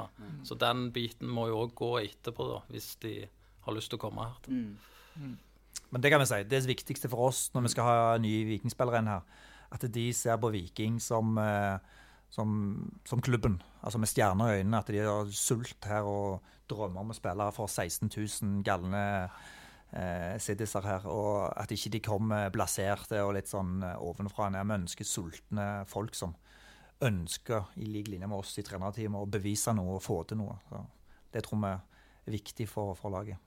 Speaker 3: så den biten må jo òg gå etterpå, da, hvis de har lyst til å komme her.
Speaker 1: Mm.
Speaker 4: Men det kan vi si, det viktigste for oss når vi skal ha nye vikingspillere inn her, at de ser på Viking som, eh, som, som klubben. Altså med stjerner i øynene. At de har sult her og drømmer om å spille for 16 000 galne eh, siddiser her. Og at ikke de kommer blaserte og litt sånn eh, ovenfra. Nei, Vi ønsker sultne folk som ønsker, i lik linje med oss i trenerteamet, å bevise noe og få til noe. Så det tror vi er viktig for, for laget.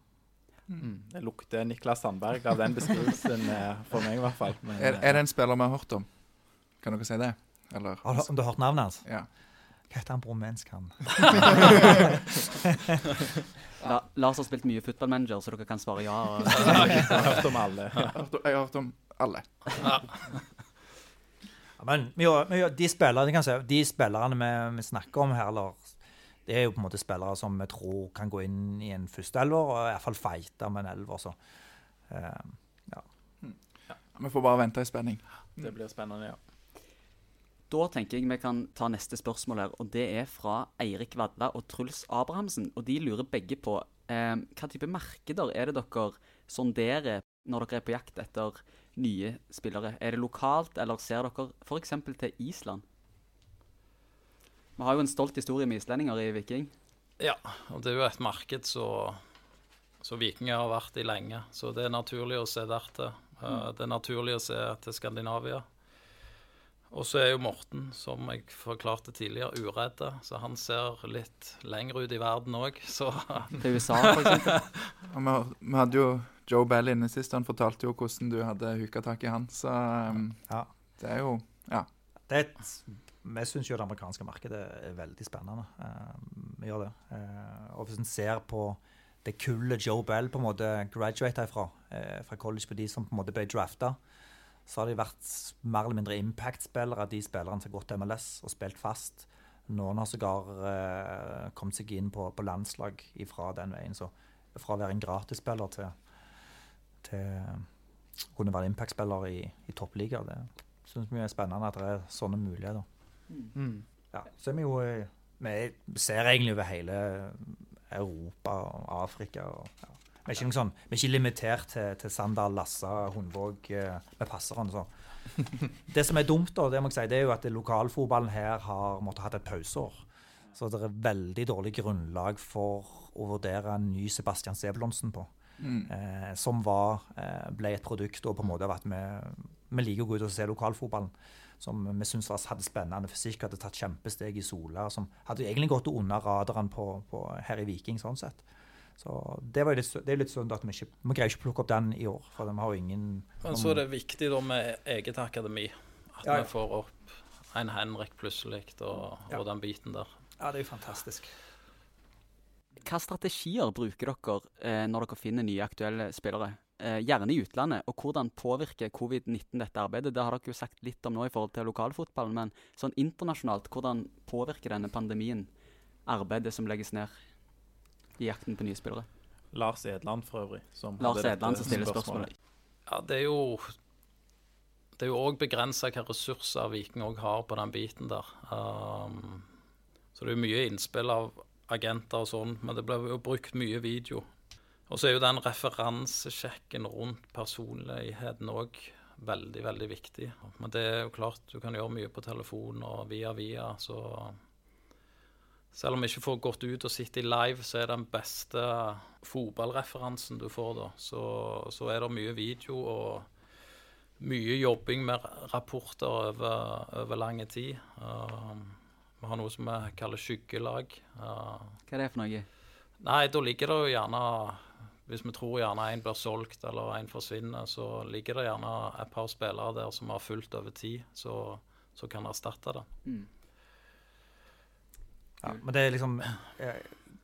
Speaker 2: Mm. Det lukter Niklas Sandberg av den beskrivelsen, eh, for meg i hvert fall. Men,
Speaker 5: er, er det en spiller vi har hørt om? Kan dere si det? Eller?
Speaker 4: Har du, har hørt navnet hans?
Speaker 5: Ja.
Speaker 4: Hva heter han bromensk, han?
Speaker 1: La, Lars har spilt mye footballmanager, så dere kan svare ja. Og,
Speaker 2: Jeg har hørt om alle.
Speaker 5: Jeg har hørt- jeg har hørt om alle.
Speaker 4: Ja, men vi, vi, de, spillerne, kan si, de spillerne vi, vi snakker om her, eller, det er jo på en måte spillere som vi tror kan gå inn i en førsteelver, og i hvert fall fighte med en elver. Så. eh,
Speaker 5: Vi får bare vente i spenning.
Speaker 2: Det blir spennende, ja.
Speaker 1: Da tenker jeg vi kan ta neste spørsmål her, og det er fra Eirik Vadla og Truls Abrahamsen. Og de lurer begge på eh, hva type markeder er det dere sonderer når dere er på jakt etter nye spillere? Er det lokalt, eller ser dere f.eks. til Island? Vi har jo en stolt historie med islendinger i Viking.
Speaker 3: Ja, og det er jo et marked så, så Vikinger har vært i lenge. Så det er naturlig å se dertil. Mm. det er naturlig å se til Skandinavia. Og så er jo Morten, som jeg forklarte tidligere, uredd. Så han ser litt lenger ut i verden òg, så
Speaker 1: Til USA, f.eks.
Speaker 5: Og vi, vi hadde jo Joe Bell inne sist, han fortalte jo hvordan du hadde huka tak i han. Så um,
Speaker 4: Ja.
Speaker 5: det er jo Ja.
Speaker 4: Det er et, vi syns jo det amerikanske markedet er veldig spennende. Uh, vi gjør det. Uh, og hvis en ser på det kullet Joe Bell på en måte graduata ifra, uh, fra college på de som på en måte ble drafta, så har de vært mer eller mindre impact-spillere, de spillerne som har gått til MLS og spilt fast. Noen har sågar eh, kommet seg inn på, på landslag fra den veien. Så fra å være en gratisspiller til, til å kunne være impact-spiller i, i toppliga, det syns vi er spennende at det er sånne muligheter.
Speaker 2: Mm.
Speaker 4: Ja, så er vi jo eh, Vi ser egentlig over hele Europa og Afrika. Og, ja. Vi er ikke, sånn, vi er ikke limitert til, til Sander, Lasse, Hundvåg eh, med passerne. Så. Det som er dumt, da, det må jeg si, det er jo at lokalfotballen her har måttet hatt et pauseår. Så det er veldig dårlig grunnlag for å vurdere en ny Sebastian Sebulonsen på.
Speaker 5: Mm.
Speaker 4: Eh, som var, eh, ble et produkt og på en måte av at vi, vi liker å gå ut og se lokalfotballen. Som vi syntes hadde spennende fysikk, hadde tatt kjempesteg i Sola. Som hadde egentlig gått under radaren på, på, her i Viking, sånn sett. Så det, var litt, det er litt synd at vi ikke Vi greier ikke å plukke opp den i år, for vi har jo ingen
Speaker 3: Men så er det viktig da med eget akademi. At
Speaker 4: Ja, ja.
Speaker 3: vi får opp en Henrik plutselig og,
Speaker 4: Ja.
Speaker 3: og den biten der.
Speaker 4: Ja, det er jo fantastisk.
Speaker 1: Hva strategier bruker dere eh, når dere finner nye aktuelle spillere? Eh, gjerne i utlandet. Og hvordan påvirker covid-19 dette arbeidet? Det har dere jo sagt litt om nå i forhold til lokalfotballen, men sånn internasjonalt, hvordan påvirker denne pandemien arbeidet som legges ned i jakten på nye spillere?
Speaker 2: Lars Edland for øvrig. Som
Speaker 1: Lars
Speaker 2: hadde
Speaker 1: Edland
Speaker 2: dette
Speaker 1: som stiller spørsmålet.
Speaker 3: Ja, det er jo Det er jo òg begrensa hva ressurser Viking òg har på den biten der. Um, så det er jo mye innspill av agenter og sånn, men det blir jo brukt mye video. Og så er jo den referansesjekken rundt personligheten òg veldig, veldig viktig. Men det er jo klart, du kan gjøre mye på telefon og via via, så selv om vi ikke får gått ut og sitte i live, så er den beste fotballreferansen du får da, så, så er det mye video og mye jobbing med rapporter over, over lang tid. Uh, vi har noe som vi kaller skyggelag. Uh,
Speaker 1: Hva er det for noe?
Speaker 3: nei, da ligger det jo gjerne Hvis vi tror gjerne en blir solgt eller en forsvinner, så ligger det gjerne et par spillere der som har fulgt over tid, så, så kan erstatte det.
Speaker 1: Mm.
Speaker 4: Ja, men det er liksom eh,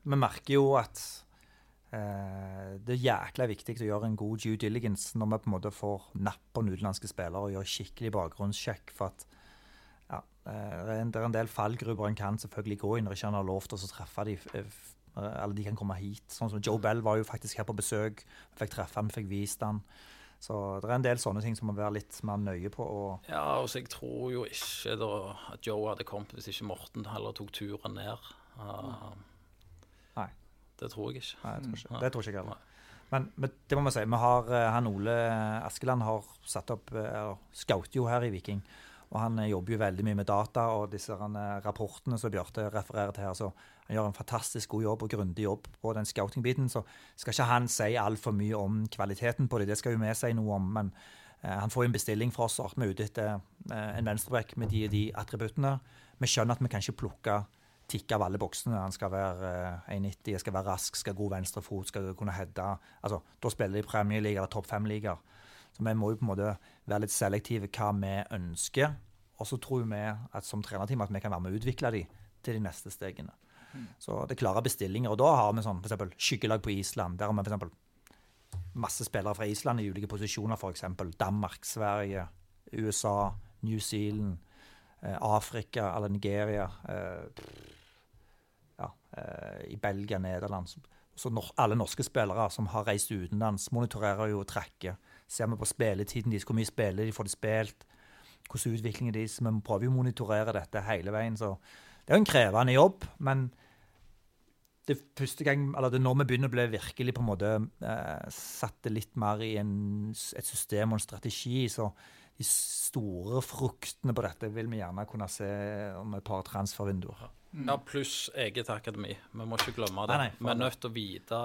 Speaker 4: Vi merker jo at eh, det er jækla viktig å gjøre en god due diligence når vi på en måte får napp på en utenlandske spillere og gjør skikkelig bakgrunnssjekk. for at ja, eh, det, er en, det er en del fallgruber en kan selvfølgelig gå i når ikke han har lov til å treffe de, f- eller de kan komme hit. Sånn som Joe Bell var jo faktisk her på besøk. Vi fikk treffe han, fikk vist han. Så det er en del sånne ting som må være litt mer nøye på. Og,
Speaker 3: Ja, altså jeg tror jo ikke da at Joe hadde kommet hvis ikke Morten heller tok turen ned. Uh,
Speaker 4: Nei.
Speaker 3: Det tror jeg ikke.
Speaker 4: Nei, jeg tror ikke,
Speaker 3: Nei.
Speaker 4: det tror ikke jeg heller. Men, men det må vi si. Vi har, eh, han Ole Askeland har satt opp eh, eller Scouter jo her i Viking. Og han eh, jobber jo veldig mye med data og disse eh, rapportene som Bjarte refererer til her. Så han gjør en fantastisk god jobb og grundig jobb på den scouting-biten. Så skal ikke han si altfor mye om kvaliteten på det, det skal jo vi si noe om. Men eh, han får jo en bestilling fra oss. og er ute etter eh, en venstreback med de og de attributtene. Vi skjønner at vi kan ikke plukke tikke av alle boksene. Han skal være eh, 1,90, skal være rask, skal ha god venstrefot, skal kunne heade. Altså, da spiller de Premier League eller topp fem-ligaer. Så vi må jo på en måte være litt selektive hva vi ønsker. Og så tror vi at som trenerteam at vi kan være med å utvikle de til de neste stegene. Så det er klare bestillinger. Og da har vi sånn f.eks. skyggelag på Island. Der har vi f.eks. masse spillere fra Island i ulike posisjoner, f.eks. Danmark, Sverige, USA, New Zealand, eh, Afrika eller Nigeria. Eh, ja, eh, I Belgia, Nederland. Så, så når, alle norske spillere som har reist utenlands, monitorerer jo og tracker. Ser vi på spilletiden deres, hvor mye spiller de, får de spilt, hvordan utviklingen deres Vi prøver jo å monitorere dette hele veien. så Det er jo en krevende jobb, men det første gang, eller det er nå vi begynner å bli virkelig på en måte eh, satt det litt mer i en, et system og en strategi. Så de store fruktene på dette vil vi gjerne kunne se om et par transfervinduer.
Speaker 3: Ja, pluss eget akademi. Vi må ikke glemme det.
Speaker 4: Nei, nei,
Speaker 3: vi er nødt til å vite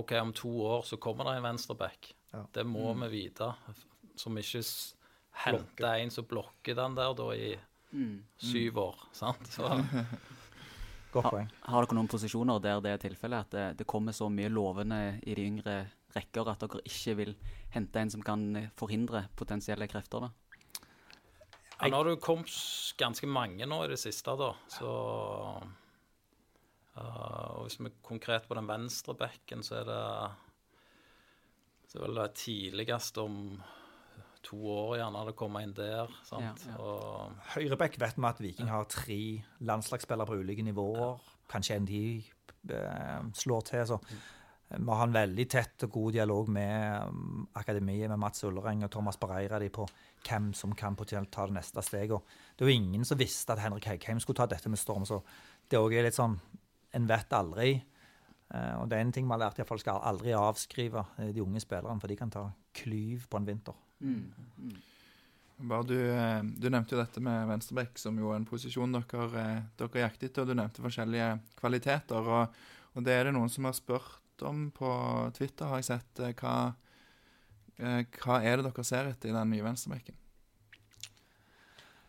Speaker 3: OK, om to år så kommer det en venstreback.
Speaker 4: Ja.
Speaker 3: Det må vi vite. Så vi ikke henter en som blokker den der da i
Speaker 1: Mm.
Speaker 3: syv år. Sant? Så,
Speaker 4: Godt poeng.
Speaker 1: Har dere noen posisjoner der det er tilfellet? At det, det kommer så mye lovende i de yngre rekker at dere ikke vil hente en som kan forhindre potensielle krefter? da?
Speaker 3: ja, nå har det kommet ganske mange nå i det siste, da. Så uh, Og hvis vi er konkret på den venstre bekken, så er det Så er vel det tidligst om to år gjerne det kommer inn der. sant?
Speaker 1: Ja, ja.
Speaker 4: Høyrebekk vet vi at Viking har tre landslagsspillere på ulike nivåer. Kanskje en de eh, slår til. så Vi har en veldig tett og god dialog med um, akademiet, med Mats Ullereng og Thomas Bereira de på hvem som kan potensielt ta det neste steget. Det er jo ingen som visste at Henrik Heikheim skulle ta dette med storm. så det er litt sånn En vet aldri. Eh, og det er en ting vi har lært, folk hvert skal aldri avskrive eh, de unge spillerne, for de kan ta klyv på en vinter.
Speaker 1: Mm. Mm.
Speaker 5: Bare du, eh, du nevnte jo dette med venstreback, som jo er en posisjon dere, dere jakter etter. og Du nevnte forskjellige kvaliteter. Og, og det er det noen som har spurt om på Twitter, har jeg sett. Hva, eh, hva er det dere ser etter i den nye venstrebacken?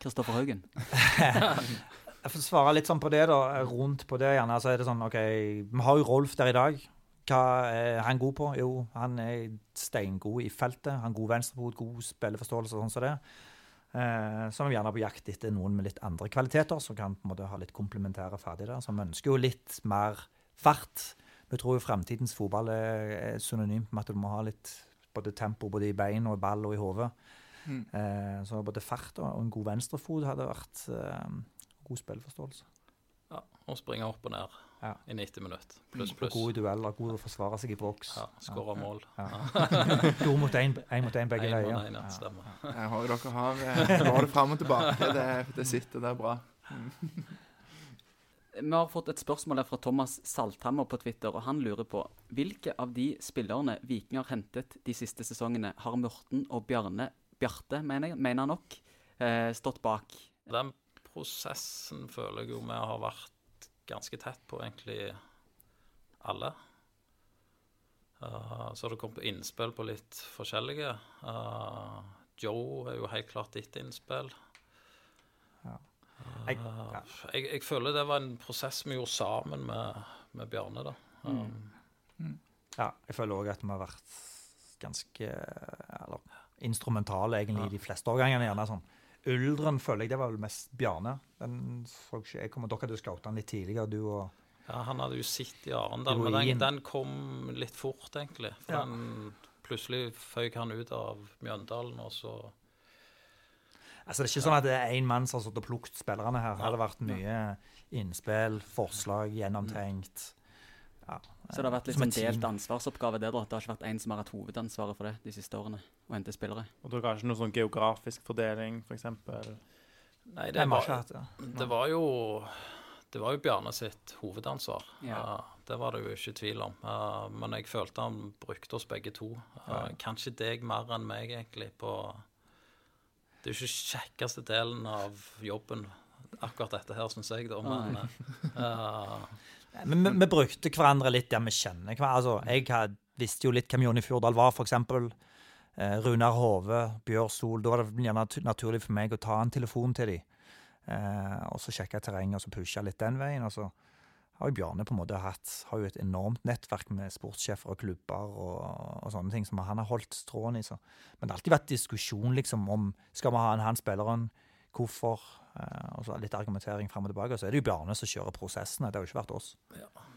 Speaker 1: Kristoffer Haugen.
Speaker 4: Jeg får svare litt sånn på det, da, rundt på det gjerne. Så er det sånn, ok, Vi har jo Rolf der i dag. Hva er han god på? Jo, han er steingod i feltet. Han er god venstrefot, god spilleforståelse og sånn som det. Eh, så er vi gjerne på jakt etter noen med litt andre kvaliteter, som kan på en måte ha litt komplementære ferdigheter. Så vi ønsker jo litt mer fart. Vi tror jo fremtidens fotball er, er synonymt med at du må ha litt både tempo både i bein og i ball og i hodet.
Speaker 5: Mm.
Speaker 4: Eh, så både fart og en god venstrefot hadde vært eh, god spillforståelse.
Speaker 3: ja, og springe opp og ned
Speaker 4: Ja.
Speaker 3: i 90 minutter. Pluss, pluss.
Speaker 4: God i dueller, god å forsvare seg i boks.
Speaker 3: Ja, Skåre mål.
Speaker 4: Ja. God mot én mot én begge veier.
Speaker 3: ja. Stemmer.
Speaker 5: Jeg har jo dere har har det fram og tilbake. Det, det sitter der bra.
Speaker 1: Vi har fått et spørsmål her fra Thomas Salthammer på Twitter, og han lurer på hvilke av de spillerne Viking har hentet de siste sesongene, har Morten og Bjarne Bjarte, mener, jeg, mener han nok, eh, stått bak?
Speaker 3: Den prosessen føler jeg jo vi har vært ganske tett på, egentlig alle. Uh, så har det kommet innspill på litt forskjellige. Uh, Joe er jo helt klart ditt innspill.
Speaker 4: Ja.
Speaker 3: Uh,
Speaker 4: Jeg-
Speaker 3: jeg,
Speaker 4: ja.
Speaker 3: jeg, føler det var en prosess vi gjorde sammen med, med Bjarne. da. Um,
Speaker 4: Ja, jeg føler òg at vi har vært ganske eller, instrumentale egentlig i de fleste årgangene. gjerne sånn. Uldren føler jeg det var vel mest Bjarne. Den så ikke jeg kommer, Dere hadde scouta den litt tidligere, du og
Speaker 3: Ja, Han hadde jo sett i Arendal, men den, den kom litt fort, egentlig. For
Speaker 4: Ja.
Speaker 3: den, plutselig føyk han ut av Mjøndalen, og så
Speaker 4: Altså, Det er ikke sånn at det er én mann som har stått og plukket spillerne her. Her har det vært mye innspill, forslag, gjennomtenkt. Ja,
Speaker 1: Så det har vært litt
Speaker 4: som
Speaker 1: sånn
Speaker 4: team.
Speaker 1: delt ansvarsoppgave der, da. Det har ikke vært én som har hatt hovedansvaret for det de siste årene, å hente spillere.
Speaker 2: Og dere har ikke noe sånn geografisk fordeling, f.eks.?
Speaker 3: Nei, det var,
Speaker 4: hatt det.
Speaker 3: det var jo Det var jo Bjarne sitt hovedansvar.
Speaker 1: Ja.
Speaker 3: Uh, det var det jo ikke tvil om. Uh, men jeg følte han brukte oss begge to. Ja, kanskje deg mer enn meg, egentlig, på Det er jo ikke kjekkeste delen av jobben, akkurat dette her, syns jeg, da. Men
Speaker 4: Men vi, vi brukte hverandre litt der vi kjenner hverandre. Altså, jeg had, visste jo litt hvem Jonny Fjordal var, f.eks. Eh, Runar Hove, Bjørsol. Da var det gjerne naturlig for meg å ta en telefon til dem. Eh, og så sjekke terrenget og så pushe litt den veien. Og så har jo Bjarne på en måte hatt har jo et enormt nettverk med sportssjefer og klubber og, og sånne ting som han har holdt tråden i. Så. Men det har alltid vært diskusjon liksom om skal vi ha en han spilleren, hvorfor, og så litt argumentering fram og tilbake. Og så er det jo Bjarne som kjører prosessene, det har jo ikke vært oss.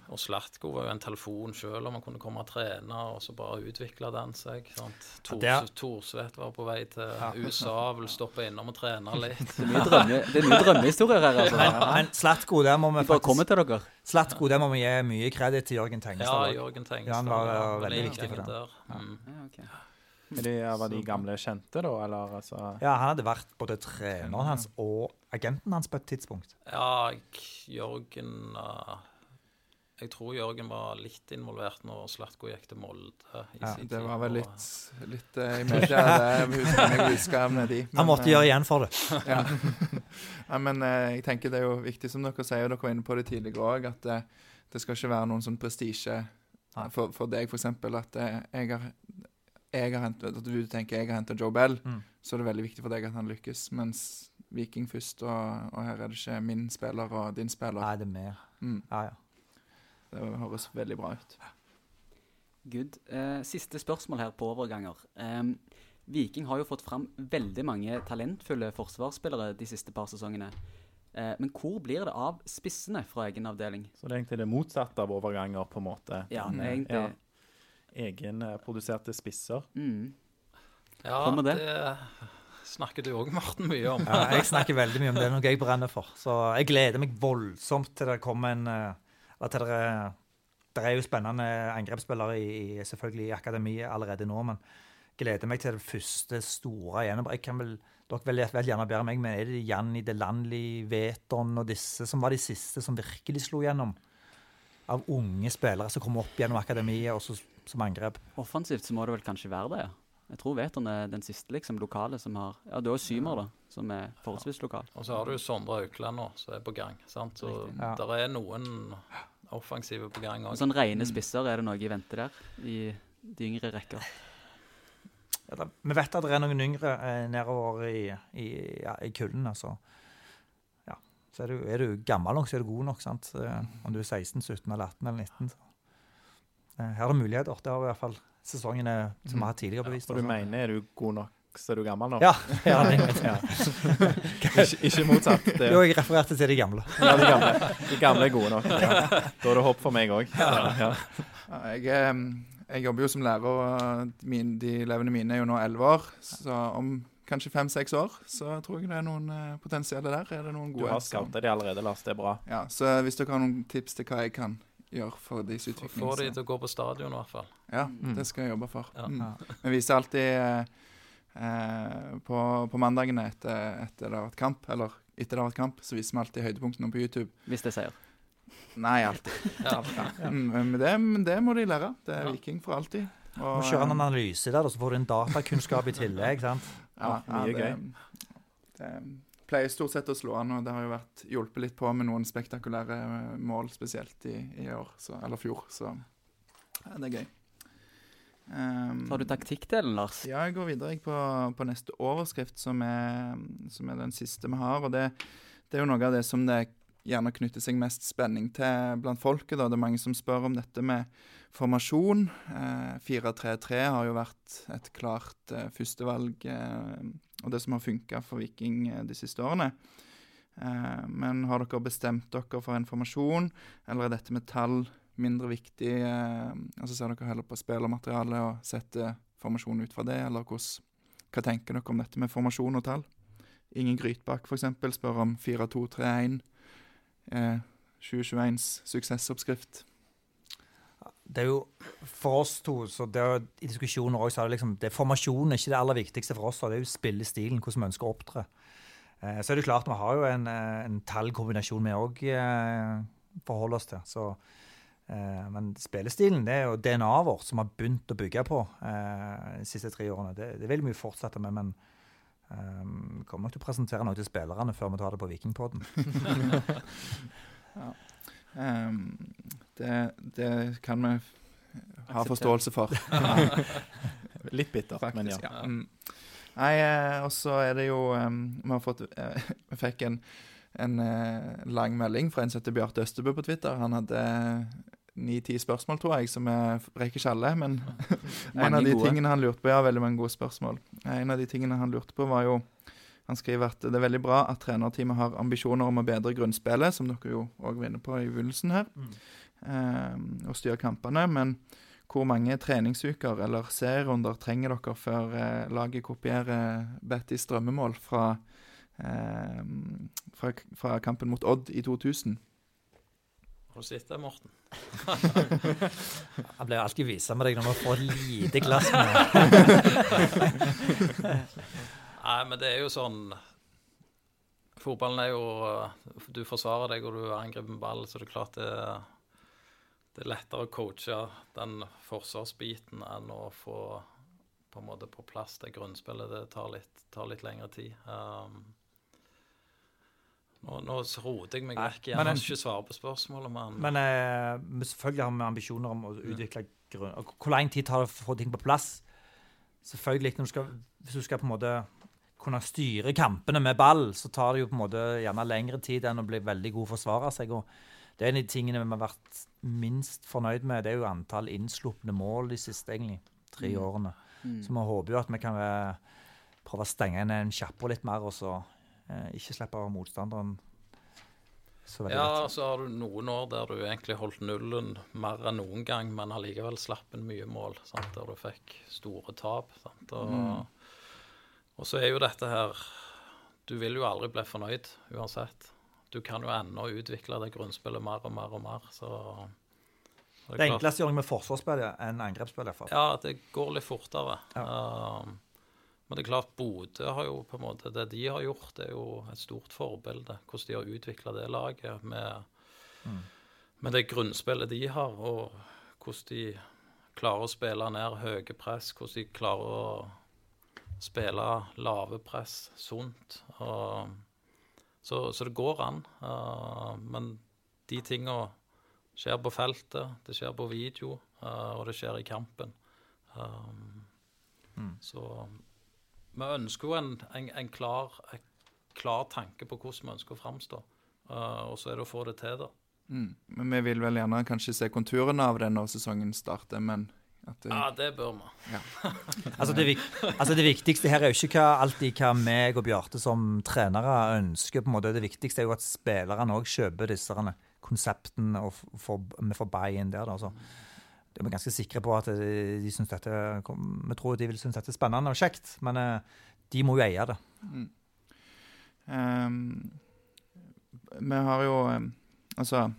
Speaker 3: Og Slatko var jo en telefon sjøl om han kunne komme og trene, og så bare utvikle den seg. sant? Tors,
Speaker 4: Ja,
Speaker 3: Torsvedt var på vei til USA, vil stoppe innom og trene litt.
Speaker 1: Det er mye, er drømmehistorier her, altså.
Speaker 4: Men, men Slatko, der må vi
Speaker 1: De
Speaker 4: faktisk
Speaker 1: til dere.
Speaker 4: Slatko, der må vi gi mye kreditt til Jørgen
Speaker 3: Ja,
Speaker 4: Tengestad. også.
Speaker 3: Jørgen Tengestad.
Speaker 4: Ja, han var,
Speaker 3: ja,
Speaker 4: veldig viktig for det.
Speaker 3: der. Mm.
Speaker 1: Ja, ok.
Speaker 2: Er de, var de gamle kjente, da? Eller altså
Speaker 4: Ja, han hadde vært både treneren hans og agenten hans på et tidspunkt.
Speaker 3: Ja, Jørgen uh, jeg tror Jørgen var litt involvert når Slatko gikk til Molde. i
Speaker 4: Ja,
Speaker 5: Det var vel litt, litt uh, i media, det husker jeg skrev ned i.
Speaker 4: Han måtte
Speaker 5: eh,
Speaker 4: gjøre igjen for det.
Speaker 5: Ja. ja, men eh, jeg tenker det er jo viktig, som dere sier, og dere var inne på det tidligere òg, at det, det skal ikke være noen sånn prestisje for, for deg, f.eks. At eh, jeg har, jeg har hentet, at du tenker jeg har henta Joe Bell,
Speaker 4: Mm.
Speaker 5: så er det veldig viktig for deg at han lykkes. Mens Viking først, og, og her er det ikke min spiller og din spiller.
Speaker 4: Nei, det er mer.
Speaker 5: Mm,
Speaker 4: Ja, ja.
Speaker 5: det høres veldig bra ut.
Speaker 1: Good. Uh, siste spørsmål her på overganger. Um, Viking har jo fått fram veldig mange talentfulle forsvarsspillere de siste par sesongene. Uh, men hvor blir det av spissene fra egen avdeling?
Speaker 2: Så det er egentlig det motsatte av overganger, på en måte.
Speaker 1: Ja,
Speaker 5: Mm,
Speaker 1: egentlig
Speaker 2: ja. Egenproduserte spisser.
Speaker 1: mm.
Speaker 3: Ja,
Speaker 1: det?
Speaker 3: det snakker du òg, Morten, mye om.
Speaker 4: Ja, jeg snakker veldig mye om det. Det er noe jeg brenner for. Så jeg gleder meg voldsomt til det kommer en eh, Eller til dere Det er jo spennende angrepsspillere i, i, selvfølgelig i akademiet allerede nå, men gleder meg til det første store gjennombruddet. Dere vil, vel gjerne bedre meg, men er det Janni Delanli, Veton og disse som var de siste som virkelig slo gjennom? Av unge spillere som kom opp gjennom akademiet og så, som angrep.
Speaker 1: Offensivt så må det vel kanskje være det, ja. Jeg tror Veton er den siste liksom, lokale som har Ja, du har jo Symer, da, som er forholdsvis lokal.
Speaker 3: Og så har du Sondre Aukland nå, som er på gang. sant? Så
Speaker 4: Ja.
Speaker 3: der er noen offensive på gang òg.
Speaker 1: sånn rene spisser, er det noe i vente der? I de yngre rekker?
Speaker 4: Ja, da, vi vet at det er noen yngre eh, nedover i, i, ja, i kulden. Altså. Ja. Så er du, er du gammel nok, så er du god nok. sant? Eh, Om du er 16, 17, eller 18 eller 19. Så. Eh, Her er det muligheter. Det har i hvert fall sesongene som vi har hatt tidligere bevist.
Speaker 2: Og du
Speaker 4: altså.
Speaker 2: mener er du god nok, så er du gammel nå?
Speaker 4: Ja. ja,
Speaker 2: Ja. ikke, ikke motsatt. Det,
Speaker 4: jo, jeg refererte til de gamle.
Speaker 2: ja, de, gamle, de gamle er gode nok. Ja. Da er det håp for meg òg. Ja. Ja.
Speaker 5: Ja, jeg, eh, jeg jobber jo som lærer, og min, de elevene mine er jo nå elleve år. Så om kanskje fem-seks år så tror jeg det er noen uh, potensielle der. Er det noen gode?
Speaker 2: Du
Speaker 5: har
Speaker 2: scouta de allerede, Lars. Det er bra.
Speaker 5: Ja, så hvis dere har noen tips til hva jeg kan gjøre for deres utvikling
Speaker 3: Få de til å gå på stadion, i hvert fall.
Speaker 5: Ja,
Speaker 2: Mm.
Speaker 5: det skal jeg jobbe for.
Speaker 3: Ja.
Speaker 5: Mm.
Speaker 4: Ja.
Speaker 5: Vi viser alltid eh, på, på mandagene etter, etter det har vært kamp, eller etter det har vært kamp, så viser vi alltid høydepunktene på YouTube.
Speaker 1: Hvis det sier.
Speaker 5: Nei, alltid.
Speaker 3: Ja.
Speaker 5: ja. men, det, men det må de lære. Det er
Speaker 3: Ja.
Speaker 5: Viking for alltid.
Speaker 4: Du må kjøre en
Speaker 5: eh,
Speaker 4: analyse der, så får du en datakunnskap i tillegg. sant?
Speaker 5: Ja,
Speaker 2: Ja, mye
Speaker 5: det, Det pleier stort sett å slå an, og det har jo vært hjulpet litt på med noen spektakulære mål, spesielt i, i år, så, eller fjor, så ja, det er gøy. Um,
Speaker 1: Tar du taktikkdelen, Lars?
Speaker 5: Ja, jeg går videre jeg, på, på neste overskrift, som er, som er den siste vi har. og det, det er jo noe av det som det gjerne knytter seg mest spenning til blant folket. da. Det er mange som spør om dette med formasjon. Eh, 4-3-3 har jo vært et klart eh, førstevalg, eh, og det som har funka for Viking eh, de siste årene. Eh, men har dere bestemt dere for en formasjon, eller er dette med tall mindre viktig? Eh, altså Ser dere heller på spillermaterialet og setter formasjon ut fra det, eller hvordan, hva tenker dere om dette med formasjon og tall? Ingen Grytbakk f.eks. spør om 4-2-3-1. Eh, 2021s suksessoppskrift.
Speaker 4: Det er jo for oss to, så det er, jo- i diskusjoner også, så er det liksom, det er formasjonen er ikke det aller viktigste for oss. Det er jo spillestilen, hvordan vi ønsker å opptre. Eh, så er det klart, vi har jo en, eh, en tallkombinasjon vi òg eh, forholder oss til. Så, men spillestilen det er jo DNA-et vårt som har begynt å bygge på de siste tre årene. Det, det vil vi jo fortsette med, men vi kommer nok til å presentere noe til spillerne før vi tar det på Vikingpodden.
Speaker 5: Ehm, det, det kan vi ha forståelse for.
Speaker 2: Litt bittert, men ja.
Speaker 5: faktisk. Ja. Um, Nei, eh, og så er det jo em, Vi har fått uh, Vi fikk en, en uh, lang melding fra en som heter Bjarte Østebø på Twitter. Han hadde ni-ti spørsmål, tror jeg, som jeg rekker ikke alle. Men en av de
Speaker 1: gode.
Speaker 5: tingene han lurte på Ja, veldig mange gode spørsmål. En av de tingene han lurte på, var jo Han skriver at det er veldig bra at trenerteamet har ambisjoner om å bedre grunnspillet, som dere jo òg var inne på i begynnelsen her, eh, og styre kampene. Men hvor mange treningsuker eller serierunder trenger dere før eh, laget kopierer Bettys drømmemål fra, eh, fra, fra kampen mot Odd i 2000?
Speaker 3: Har du det, Morten?
Speaker 4: Jeg blir alltid visa med deg når man får et lite glass med
Speaker 3: Nei, men det er jo sånn Fotballen er jo Du forsvarer deg, og du angriper med ball, så det er klart det det er lettere å coache den forsvarsbiten enn å få på en måte på plass det grunnspillet. Det tar litt, tar litt lengre tid. Um, nå, nå roter jeg meg vekk
Speaker 4: men
Speaker 3: Jeg har ikke svar på spørsmålet, men,
Speaker 4: Men uh, selvfølgelig har vi ambisjoner om å utvikle grunn... og Hvor lang tid tar det å få ting på plass? Selvfølgelig, når du skal, Hvis du skal på en måte kunne styre kampene med ball, så tar det jo på en måte gjerne lengre tid enn å bli veldig god forsvarer seg. og Det er en av de tingene vi har vært minst fornøyd med. Det er jo antall innslupne mål de siste egentlig, tre
Speaker 1: Mm.
Speaker 4: årene.
Speaker 1: Mm.
Speaker 4: Så vi håper jo at vi kan eh, prøve å stenge inn en kjapper litt mer, og så ikke slippe motstanderen så veldig
Speaker 3: Ja,
Speaker 4: lett.
Speaker 3: så har du noen år der du egentlig holdt nullen mer enn noen gang, men allikevel slapp en mye mål, sant? der du fikk store tap. Sant? Og,
Speaker 5: Mm.
Speaker 3: og så er jo dette her Du vil jo aldri bli fornøyd uansett. Du kan jo ennå utvikle det grunnspillet mer og mer og mer, så
Speaker 4: Det,
Speaker 3: Det
Speaker 4: enkleste gjør jeg med forsvarsspill enn angrepsspill.
Speaker 3: Ja, det går litt fortere. Um, men det er klart, Bodø har jo på en måte Det de har gjort, det er jo et stort forbilde. Hvordan de har utvikla det laget med,
Speaker 4: Mm.
Speaker 3: med det grunnspillet de har, og hvordan de klarer å spille ned høye press, hvordan de klarer å spille lave press sunt. Og, så, så det går an. Uh, men de tinga skjer på feltet, det skjer på video, uh, og det skjer i kampen. Um,
Speaker 4: Mm.
Speaker 3: Så vi ønsker jo en, en, en, klar, en klar tanke på hvordan vi ønsker å framstå. Uh, og så er det å få det til, da.
Speaker 5: Mm. Men vi vil vel gjerne kanskje se konturene av det når sesongen starter, men at det,
Speaker 3: Ja, det bør vi.
Speaker 4: Altså det, altså det viktigste her er jo ikke hva, alltid hva meg og Bjarte som trenere ønsker. på en måte. Det viktigste er jo at spillerne òg kjøper disse konseptene, og får- vi får buy-in der. da, så det er ganske sikre på at de, syns dette Vi tror de vil synes dette er spennende og kjekt, men eh, de må jo eie det.
Speaker 5: Mm. Um, vi har jo Altså,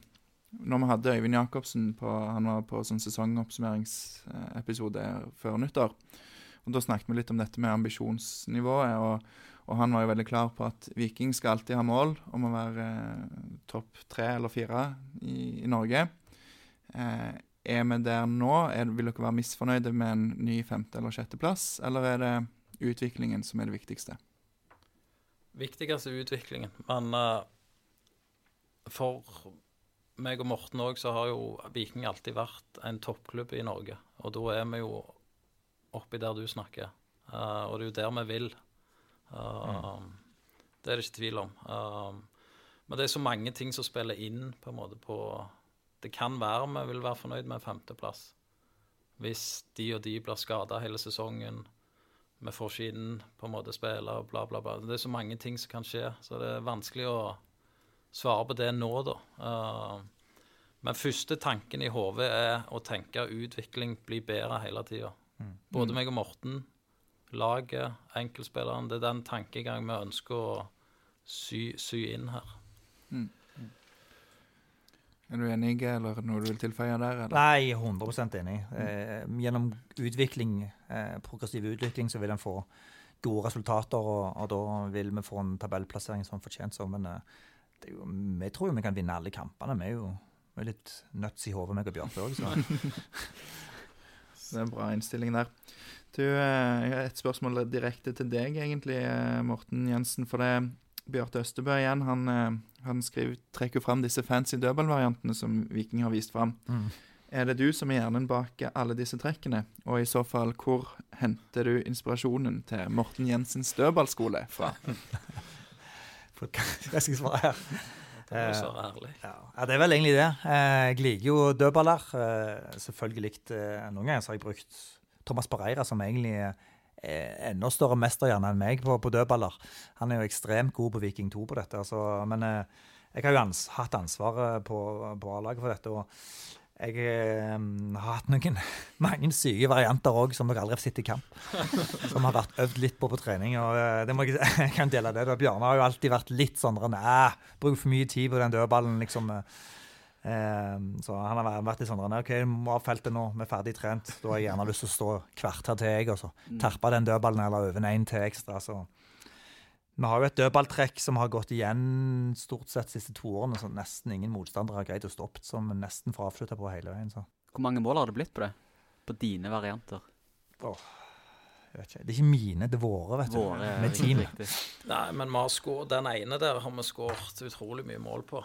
Speaker 5: når vi hadde Øyvind Jacobsen på Han var på sånn sesongoppsummeringsepisode før nyttår. Og Da snakket vi litt om dette med ambisjonsnivået. Og, og han var jo veldig klar på at Viking skal alltid ha mål om å være eh, topp tre eller fire i, i Norge. Eh, er vi der nå? Er, vil dere være misfornøyde med en ny femte- eller sjetteplass, eller er det utviklingen som er det viktigste?
Speaker 3: Viktigst er utviklingen. Men uh, for meg og Morten òg, så har jo Viking alltid vært en toppklubb i Norge. Og da er vi jo oppi der du snakker. Uh, og det er jo der vi vil. Uh, Det er det ikke tvil om. Men det er så mange ting som spiller inn på en måte på Det kan være vi vil være fornøyd med en femteplass. Hvis de og de blir skada hele sesongen. Vi får ikke inn på en måte spille og bla, bla, bla. Det er så mange ting som kan skje, så det er vanskelig å svare på det nå, da. Uh, men første tanken i hodet er å tenke utvikling, bli bedre hele tida. Både meg og Morten, laget, enkeltspilleren. Det er den tankegangen vi ønsker å sy, sy inn her.
Speaker 5: Er du enig, eller noe du vil tilføye der? Eller?
Speaker 4: Nei, 100 enig. Eh, gjennom utvikling, eh, progressiv utvikling så vil en få gode resultater, og, og da vil vi få en tabellplassering som fortjent. Så, men eh, det jo, vi tror jo vi kan vinne alle kampene. Vi er jo vi er litt nuts i hodet, meg og Bjarte òg.
Speaker 5: Det er en bra innstilling der. Du, eh, jeg har et spørsmål direkte til deg, egentlig, eh, Morten Jensen. For det Bjarte Østebø igjen, han, eh, han skriver, trekker fram disse fancy dødballvariantene som Viking har vist fram.
Speaker 4: Mm.
Speaker 5: Er det du som er hjernen bak alle disse trekkene? Og i så fall, hvor henter du inspirasjonen til Morten Jensens dødballskole fra?
Speaker 4: Hva skal svare her?
Speaker 3: Det må
Speaker 4: Eh,
Speaker 3: jeg ærlig.
Speaker 4: Ja, ja, det er vel egentlig det. Eh, Jeg liker jo dødballer. Eh, Selvfølgelig eh, Noen ganger så har jeg brukt Thomas Pereira, som egentlig er enda større mesterhjerne enn meg på, på dødballer. Han er jo ekstremt god på Viking 2 på dette. Altså, men eh, jeg har jo ans hatt ansvaret på, på A-laget for dette. og jeg eh, har hatt noen, mange syke varianter òg, som dere aldri har sett i kamp. Som har vært øvd litt på på trening. og eh, det må Jeg jeg kan dele det. Bjarne har jo alltid vært litt sånn bruk for mye tid på den dødballen, liksom. Eh, så han har vært litt sånn OK, må av feltet nå, vi er ferdig trent. Da har jeg gjerne lyst til å stå kvarter til, jeg, og så terpe den dødballen eller øve en én til ekstra. så Vi har jo et dødballtrekk som har gått igjen stort sett de siste to årene, så nesten ingen motstandere har greid å stoppe, som nesten får avslutta på hele veien. så...
Speaker 1: Hvor mange mål har det blitt på det? På dine varianter?
Speaker 4: Jeg vet ikke. Det er ikke mine, det er våre, vet du.
Speaker 1: Våre
Speaker 4: Med team.
Speaker 3: Nei, men vi har skåret, den ene der har vi skåret utrolig mye mål på.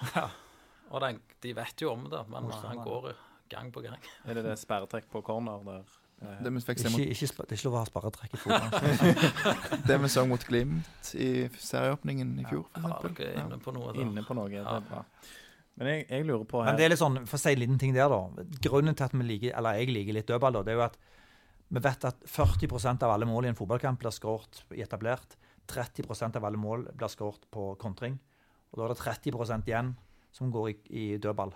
Speaker 3: Og den, de vet jo om det, men han går gang på gang.
Speaker 2: Er det det sperretrekk på corner der? eh,
Speaker 5: Det vi fikk se
Speaker 4: Ikke,
Speaker 5: mot,
Speaker 4: ikke, det er ikke lov å ha sparretrekk i fotball.
Speaker 5: det vi så mot Glimt i serieåpningen i fjor,
Speaker 3: Ja,
Speaker 5: for
Speaker 3: dere er
Speaker 5: eksempel.
Speaker 3: inne på noe Da.
Speaker 2: Inne på noe. Det
Speaker 3: Ja.
Speaker 2: er bra. Men jeg, jeg lurer på
Speaker 4: Men det er litt sånn, for å si en liten ting der, da. Grunnen til at vi liker, eller jeg liker litt dødball, da, det er jo at vi vet at 40% av alle mål i en fotballkamp blir skåret i etablert. 30% av alle mål blir skåret på kontring. Og da er det 30% igjen som går i, i dødball.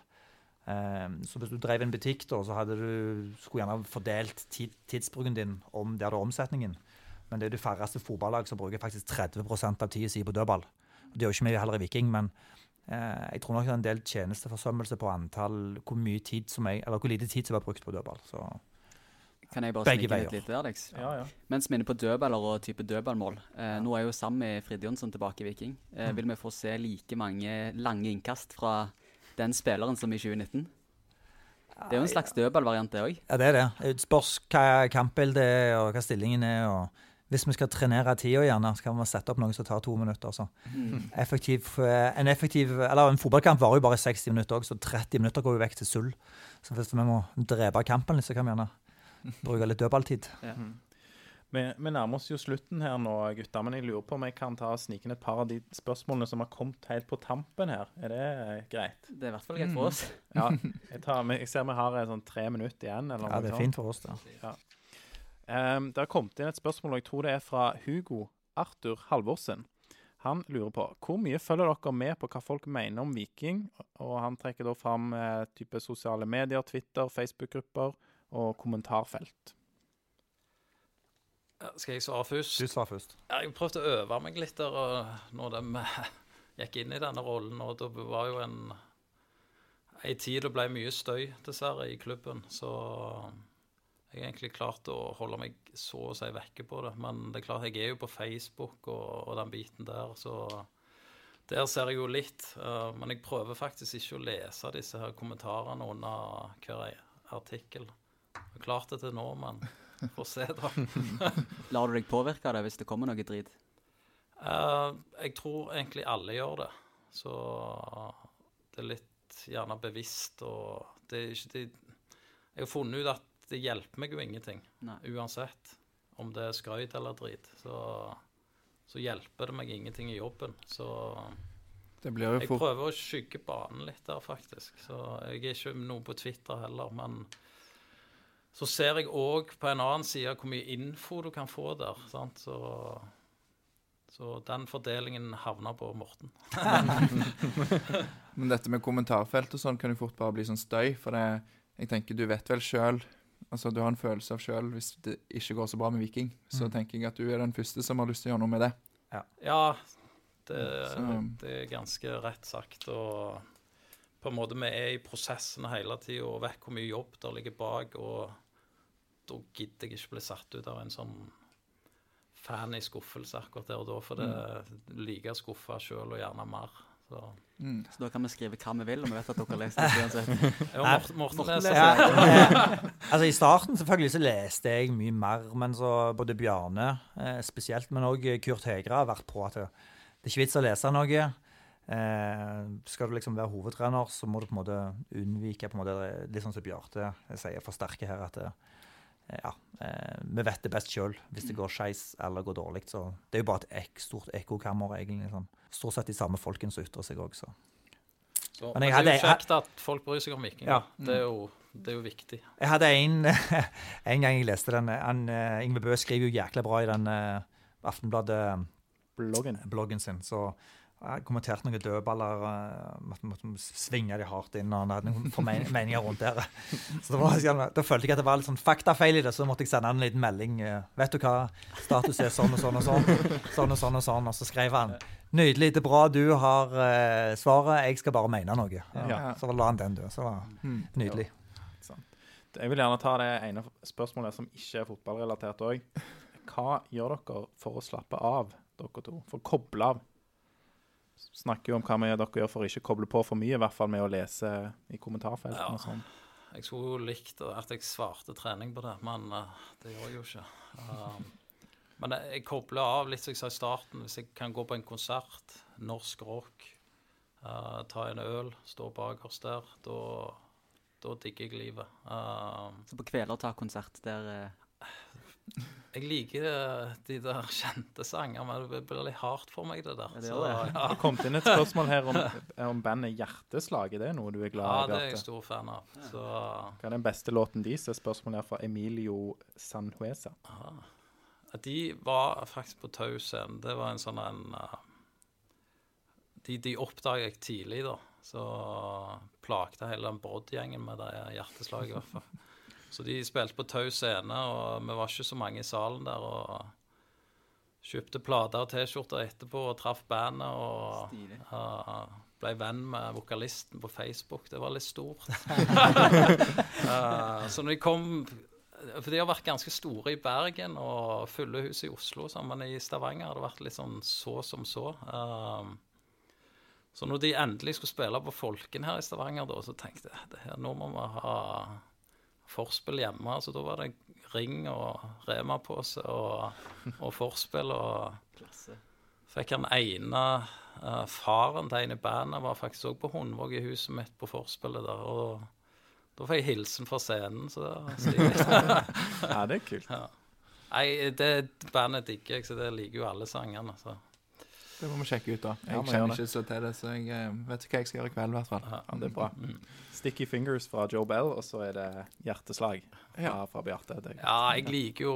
Speaker 4: Ehm, så hvis du drev en butikk, da, så hadde du skulle gjerne fordelt tid, tidsbruken din om der det er omsetningen. Men det er de færreste fotballag som bruker faktisk 30% av tida si på dødball. Det gjør ikke vi heller i Viking, men eh, jeg tror nok det er en del tjenesteforsømmelse på antall hvor mye tid jeg, hvor lite tid som er brukt på dødball. Så
Speaker 1: Kan jeg bare
Speaker 4: Begge veier.
Speaker 1: et der, Alex?
Speaker 2: Ja, ja.
Speaker 1: Mens vi er inne på dødballer og type dødballmål. Eh, Nå er jo Sammy Fridjonsson tilbake i Viking. Eh,
Speaker 4: Mm.
Speaker 1: Vil vi få se like mange lange innkast fra den spilleren som i 2019? Det er jo en slags dødballvariant, det òg.
Speaker 4: Ja, det er det. Det spørs hva kampbildet er, og hva stillingen er. og Hvis vi skal trenere tida gjerne, så kan vi sette opp noe som tar to minutter. Så.
Speaker 1: Mm.
Speaker 4: Effektiv, eh, en effektiv, eller en fotballkamp varer jo bare 60 minutter også, så 30 minutter går jo vekk til sull. Så hvis vi må drepe kampen litt, så kan vi gjerne bruke litt dødballtid.
Speaker 2: Vi, vi nærmer oss jo slutten her nå, gutter. Men jeg lurer på om jeg kan ta snike inn et par av de spørsmålene som har kommet helt på tampen her. Er det eh, greit?
Speaker 1: Det er i hvert fall greit for oss.
Speaker 2: Ja. Jeg, tar, jeg ser vi har eh, sånn tre minutter igjen. eller
Speaker 4: Ja, det er
Speaker 2: sånn.
Speaker 4: fint for oss, det.
Speaker 2: Um, det har kommet inn et spørsmål, og jeg tror det er fra Hugo Arthur Halvorsen. Han lurer på hvor mye følger dere med på hva folk mener om Viking? Og han trekker da fram eh, type sosiale medier, Twitter, Facebook-grupper og kommentarfelt.
Speaker 3: Skal jeg svare først?
Speaker 4: Du svarer først.
Speaker 3: Ja, Jeg prøvde å øve meg litt der når de gikk inn i denne rollen. Og det var jo en en tid det ble mye støy, dessverre, i klubben. Så jeg har egentlig klart å holde meg så å si vekke på det. Men det er klart, jeg er jo på Facebook og, og den biten der, så der ser jeg jo litt. eh, men jeg prøver faktisk ikke å lese disse her kommentarene under hver artikkel. Har klart det til nå, men får se, da.
Speaker 1: Lar du deg påvirke av det hvis det kommer noe drit?
Speaker 3: Uh, jeg tror egentlig alle gjør det. Så det er litt gjerne bevisst og det er ikke det, Jeg har funnet ut at det hjelper meg jo ingenting.
Speaker 1: Nei.
Speaker 3: Uansett om det er skrøyt eller drit. Så, så hjelper det meg ingenting i jobben. Så
Speaker 5: Det blir jo
Speaker 3: jeg prøver å skygge banen litt der, faktisk. Så jeg er ikke noe på Twitter heller, men så ser jeg òg på en annen side hvor mye info du kan få der. Sant? Så, så den fordelingen havner på Morten.
Speaker 5: Men dette med kommentarfelt og sånn kan jo fort bare bli sånn støy. For det, jeg tenker du vet vel sjøl Altså du har en følelse av sjøl hvis det ikke går så bra med Viking. Så
Speaker 4: Mm.
Speaker 5: tenker jeg at du er den første som har lyst til å gjøre noe med det.
Speaker 3: Ja, det, det er ganske rett sagt. Og på en måte vi er i prosessene hele tida og vet hvor mye jobb der ligger bak. Og da gidder jeg ikke bli satt ut av en sånn fan i skuffelse akkurat der og da. For det liker like skuffa sjøl og gjerne mer. Så.
Speaker 5: Mm.
Speaker 1: Så da kan vi skrive hva vi vil, og vi vet at dere leser det uansett.
Speaker 3: Ja, Morten, Morten
Speaker 1: Morten
Speaker 3: leser det.
Speaker 4: altså I starten selvfølgelig så leste jeg mye mer, men så både Bjarne eh, spesielt, men òg Kurt Hegra har vært på at det, det er ikke vits å lese noe. Eh, skal du liksom være hovedtrener, så må du på en måte unnvike på en måte, litt sånn som Bjarte sier, forsterke her at det, ja, eh, vi vet det best sjøl hvis det går skeis eller går dårlig. Så det er jo bare et ek, stort ekkokammer, egentlig. Sånn. Stort sett de samme folkene som ytrer seg òg, så.
Speaker 3: Så,
Speaker 4: Men
Speaker 3: men det er
Speaker 4: hadde-
Speaker 3: jo kjekt at folk bryr seg om vikinger.
Speaker 4: Ja.
Speaker 3: Det, er jo, det er jo viktig.
Speaker 4: Jeg hadde en, en gang jeg leste den han, eh, Yngve Bø skriver jo jækla bra i den eh, Aftenbladet-bloggen
Speaker 2: Bloggen.
Speaker 4: sin. Så jeg kommenterte noen dødballer. Måtte, At vi måtte svinge de hardt inn. Og hadde noen meninger rundt der. Så var, da følte jeg at det var litt sånn faktafeil i det, så måtte jeg sende han en liten melding. eh, Vet du hva, status er sånn og sånn og sånn. Sånn og sånn og sånn. Og så skrev han Nydelig, det er bra du har eh, svaret, jeg skal bare mene noe. Ja. Så la han den dø. Så var
Speaker 5: Mm.
Speaker 4: nydelig.
Speaker 2: Jeg vil gjerne ta det ene spørsmålet som ikke er fotballrelatert òg. hva gjør dere for å slappe av, dere to? For å koble av? Snakker jo om hva vi, dere gjør for å ikke koble på for mye, i hvert fall med å lese i kommentarfeltene
Speaker 3: Ja.
Speaker 2: og sånn.
Speaker 3: Jeg skulle jo likt at jeg svarte trening på det, men eh, det gjør jeg jo ikke. Um, men jeg, kobler av litt som jeg sa i starten. Hvis jeg kan gå på en konsert, norsk rock, uh, ta en øl, stå bakerst der, da, digger jeg livet. Um,
Speaker 1: Så på Kvelertak-konsert der eh,
Speaker 3: jeg liker eh, de der kjente sanger, men det blir litt hardt for meg, det der.
Speaker 1: Ja, det
Speaker 3: Så,
Speaker 1: det.
Speaker 3: ja,
Speaker 2: Det kom inn et spørsmål her om, om bandet Hjerteslag. Er det noe du er glad i?
Speaker 3: Ja, det er jeg stor fan av. Så
Speaker 2: Hva er den beste låten deres? Spørsmålet er fra Emilio Sanhuesa.
Speaker 3: Aha. De var faktisk på Tau scene. Det var en sånn en eh, De, de oppdaga jeg tidlig, da. Så plagte hele den Brodd-gjengen med det hjerteslaget, i hvert fall. Så de spilte på Tau scene, og vi var ikke så mange i salen der. Og kjøpte plater og T-skjorter etterpå og traff bandet og eh, ble venn med vokalisten på Facebook. Det var litt stort. uh, så når de kom For de har vært ganske store i Bergen og fulle hus i Oslo, så, men i Stavanger har det vært litt sånn så som så. Uh, så når de endelig skulle spille på Folken her i Stavanger, da, så tenkte jeg at nå må vi ha forspill hjemme. Så da var det Ring og Rema-pose og, og forspill. og
Speaker 1: Klasse.
Speaker 3: Fikk han ene uh, Faren til en i bandet var faktisk òg på Hundvåg i huset mitt på forspillet der. Og da fikk jeg hilsen fra scenen, så det var.
Speaker 2: Ja, det er kult.
Speaker 3: Nei, det bandet digger jeg, så det liker jo alle sangene. Så.
Speaker 5: Det må vi sjekke ut, da. Jeg
Speaker 2: ja,
Speaker 5: kjenner ikke så til det, så jeg vet ikke hva jeg skal gjøre i kveld, i hvert fall.
Speaker 3: Ja.
Speaker 2: Det er bra. Sticky Fingers fra Joe Bell, og så er det Hjerteslag fra,
Speaker 5: Ja.
Speaker 2: fra Bjarte.
Speaker 3: Ja, jeg liker jo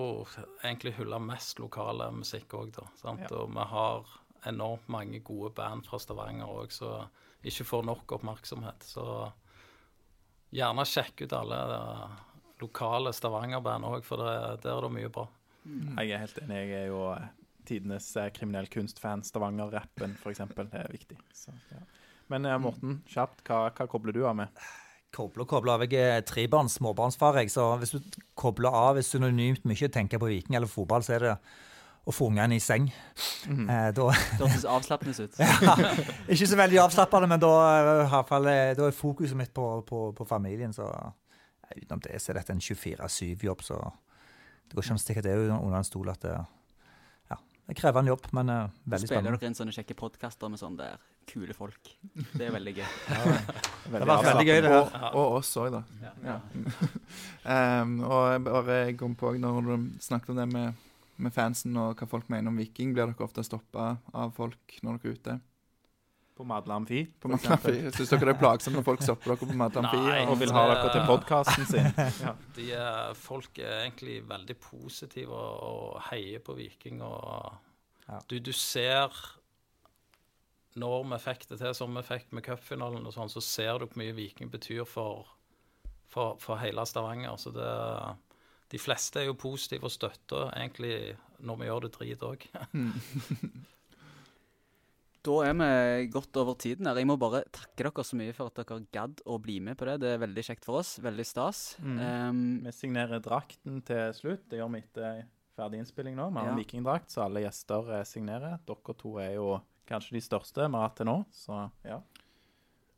Speaker 3: egentlig hylle mest lokale musikk òg, da. Sant?
Speaker 2: Ja.
Speaker 3: Og vi har enormt mange gode band fra Stavanger òg, så ikke får nok oppmerksomhet. Så gjerne sjekk ut alle eh, lokale Stavanger-band òg, for det, der er det mye bra.
Speaker 2: Jeg er helt enig. Jeg er jo eh, tidenes eh, kriminell kunstfan. Stavanger-rappen, f.eks. Det er viktig. Så, ja. Men eh, Morten, kjapt, hva, hva kobler du av med?
Speaker 4: Koble og koble av. Jeg er trebarns, småbarnsfar, jeg. Så hvis du kobler av er synonymt mye å tenke på viking eller fotball, så er det å få ungene i seng. Eh, da,
Speaker 1: Det hørtes avslappende ut.
Speaker 4: ikke så veldig avslappende, men da, eh, i hvert fall, da er fokuset mitt på, på, på familien. Så utenom det så er dette en 24-7-jobb, så det går ikke an å stikke det under en stol at det krevende jobb, men uh, veldig spennende.
Speaker 1: Spiller dere inn sånne kjekke podkaster med sånne der kule folk. Det er veldig gøy.
Speaker 2: Veldig
Speaker 4: var veldig gøy, det her.
Speaker 5: Og, og oss òg, da. Ja. Em, og jeg bare kom på når du snakket om det med, med fansen og hva folk mener om Viking, blir dere ofte stoppa av folk når dere er ute?
Speaker 2: På Madla Amfi.
Speaker 5: På Madla. Amfi? Syns dere det er plagsomt når folk stopper dere på Madla Amfi?
Speaker 3: Nei,
Speaker 2: Og vil ha dere til podkasten sin. Ja.
Speaker 3: De er, folk er egentlig veldig positive og, og heier på Viking. Og
Speaker 4: Ja.
Speaker 3: du, du ser Når vi fikk det til som vi fikk med cupfinalen, og sånn, så ser du hvor mye Viking betyr for, for, for hele Stavanger. Så det, de fleste er jo positive og støtter egentlig når vi gjør det drit òg.
Speaker 1: Da er vi godt over tiden her. Jeg må bare takke dere så mye for at dere gadd å bli med på det. Det er veldig kjekt for oss. Veldig stas.
Speaker 2: Mm.
Speaker 1: Um,
Speaker 2: Vi signerer drakten til slutt. Det gjør vi etter ferdig innspilling nå. Vi har
Speaker 1: Ja.
Speaker 2: vikingdrakt, så alle gjester eh, signerer. Dere to er jo kanskje de største vi har hatt til nå, så ja.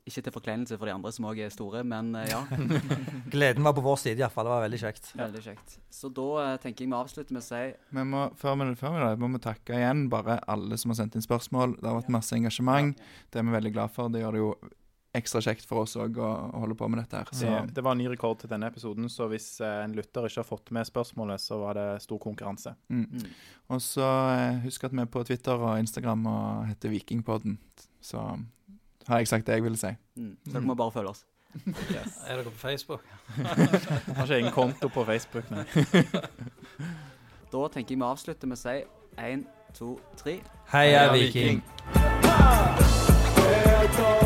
Speaker 1: Ikke til forkleinelse for de andre som òg er store, men eh, ja.
Speaker 4: Gleden var på vår side, iallfall. Det var veldig kjekt.
Speaker 1: Veldig kjekt. Så da eh, tenker jeg vi avslutter med å si
Speaker 5: Vi må, før vi, før vi, da, må vi takke igjen bare alle som har sendt inn spørsmål. Det har vært masse engasjement. Det er vi veldig glad for. Det gjør det jo ekstra kjekt for oss òg å, å holde på med dette her. Så
Speaker 2: Det, det var en ny rekord til denne episoden, så hvis eh, en lytter ikke har fått med spørsmålet, så var det stor konkurranse.
Speaker 5: mm.
Speaker 1: mm.
Speaker 5: Og så husk at vi er på Twitter og Instagram og heter Vikingpodden. Så har jeg sagt det jeg ville si.
Speaker 1: Mm. mm. Så dere må bare følge oss. Yes.
Speaker 3: Er dere på Facebook?
Speaker 2: jeg har ikke egen konto på Facebook, nei.
Speaker 1: da tenker jeg vi avslutter med å si én, to, tre
Speaker 4: Heia, Viking!
Speaker 5: Heia, Viking.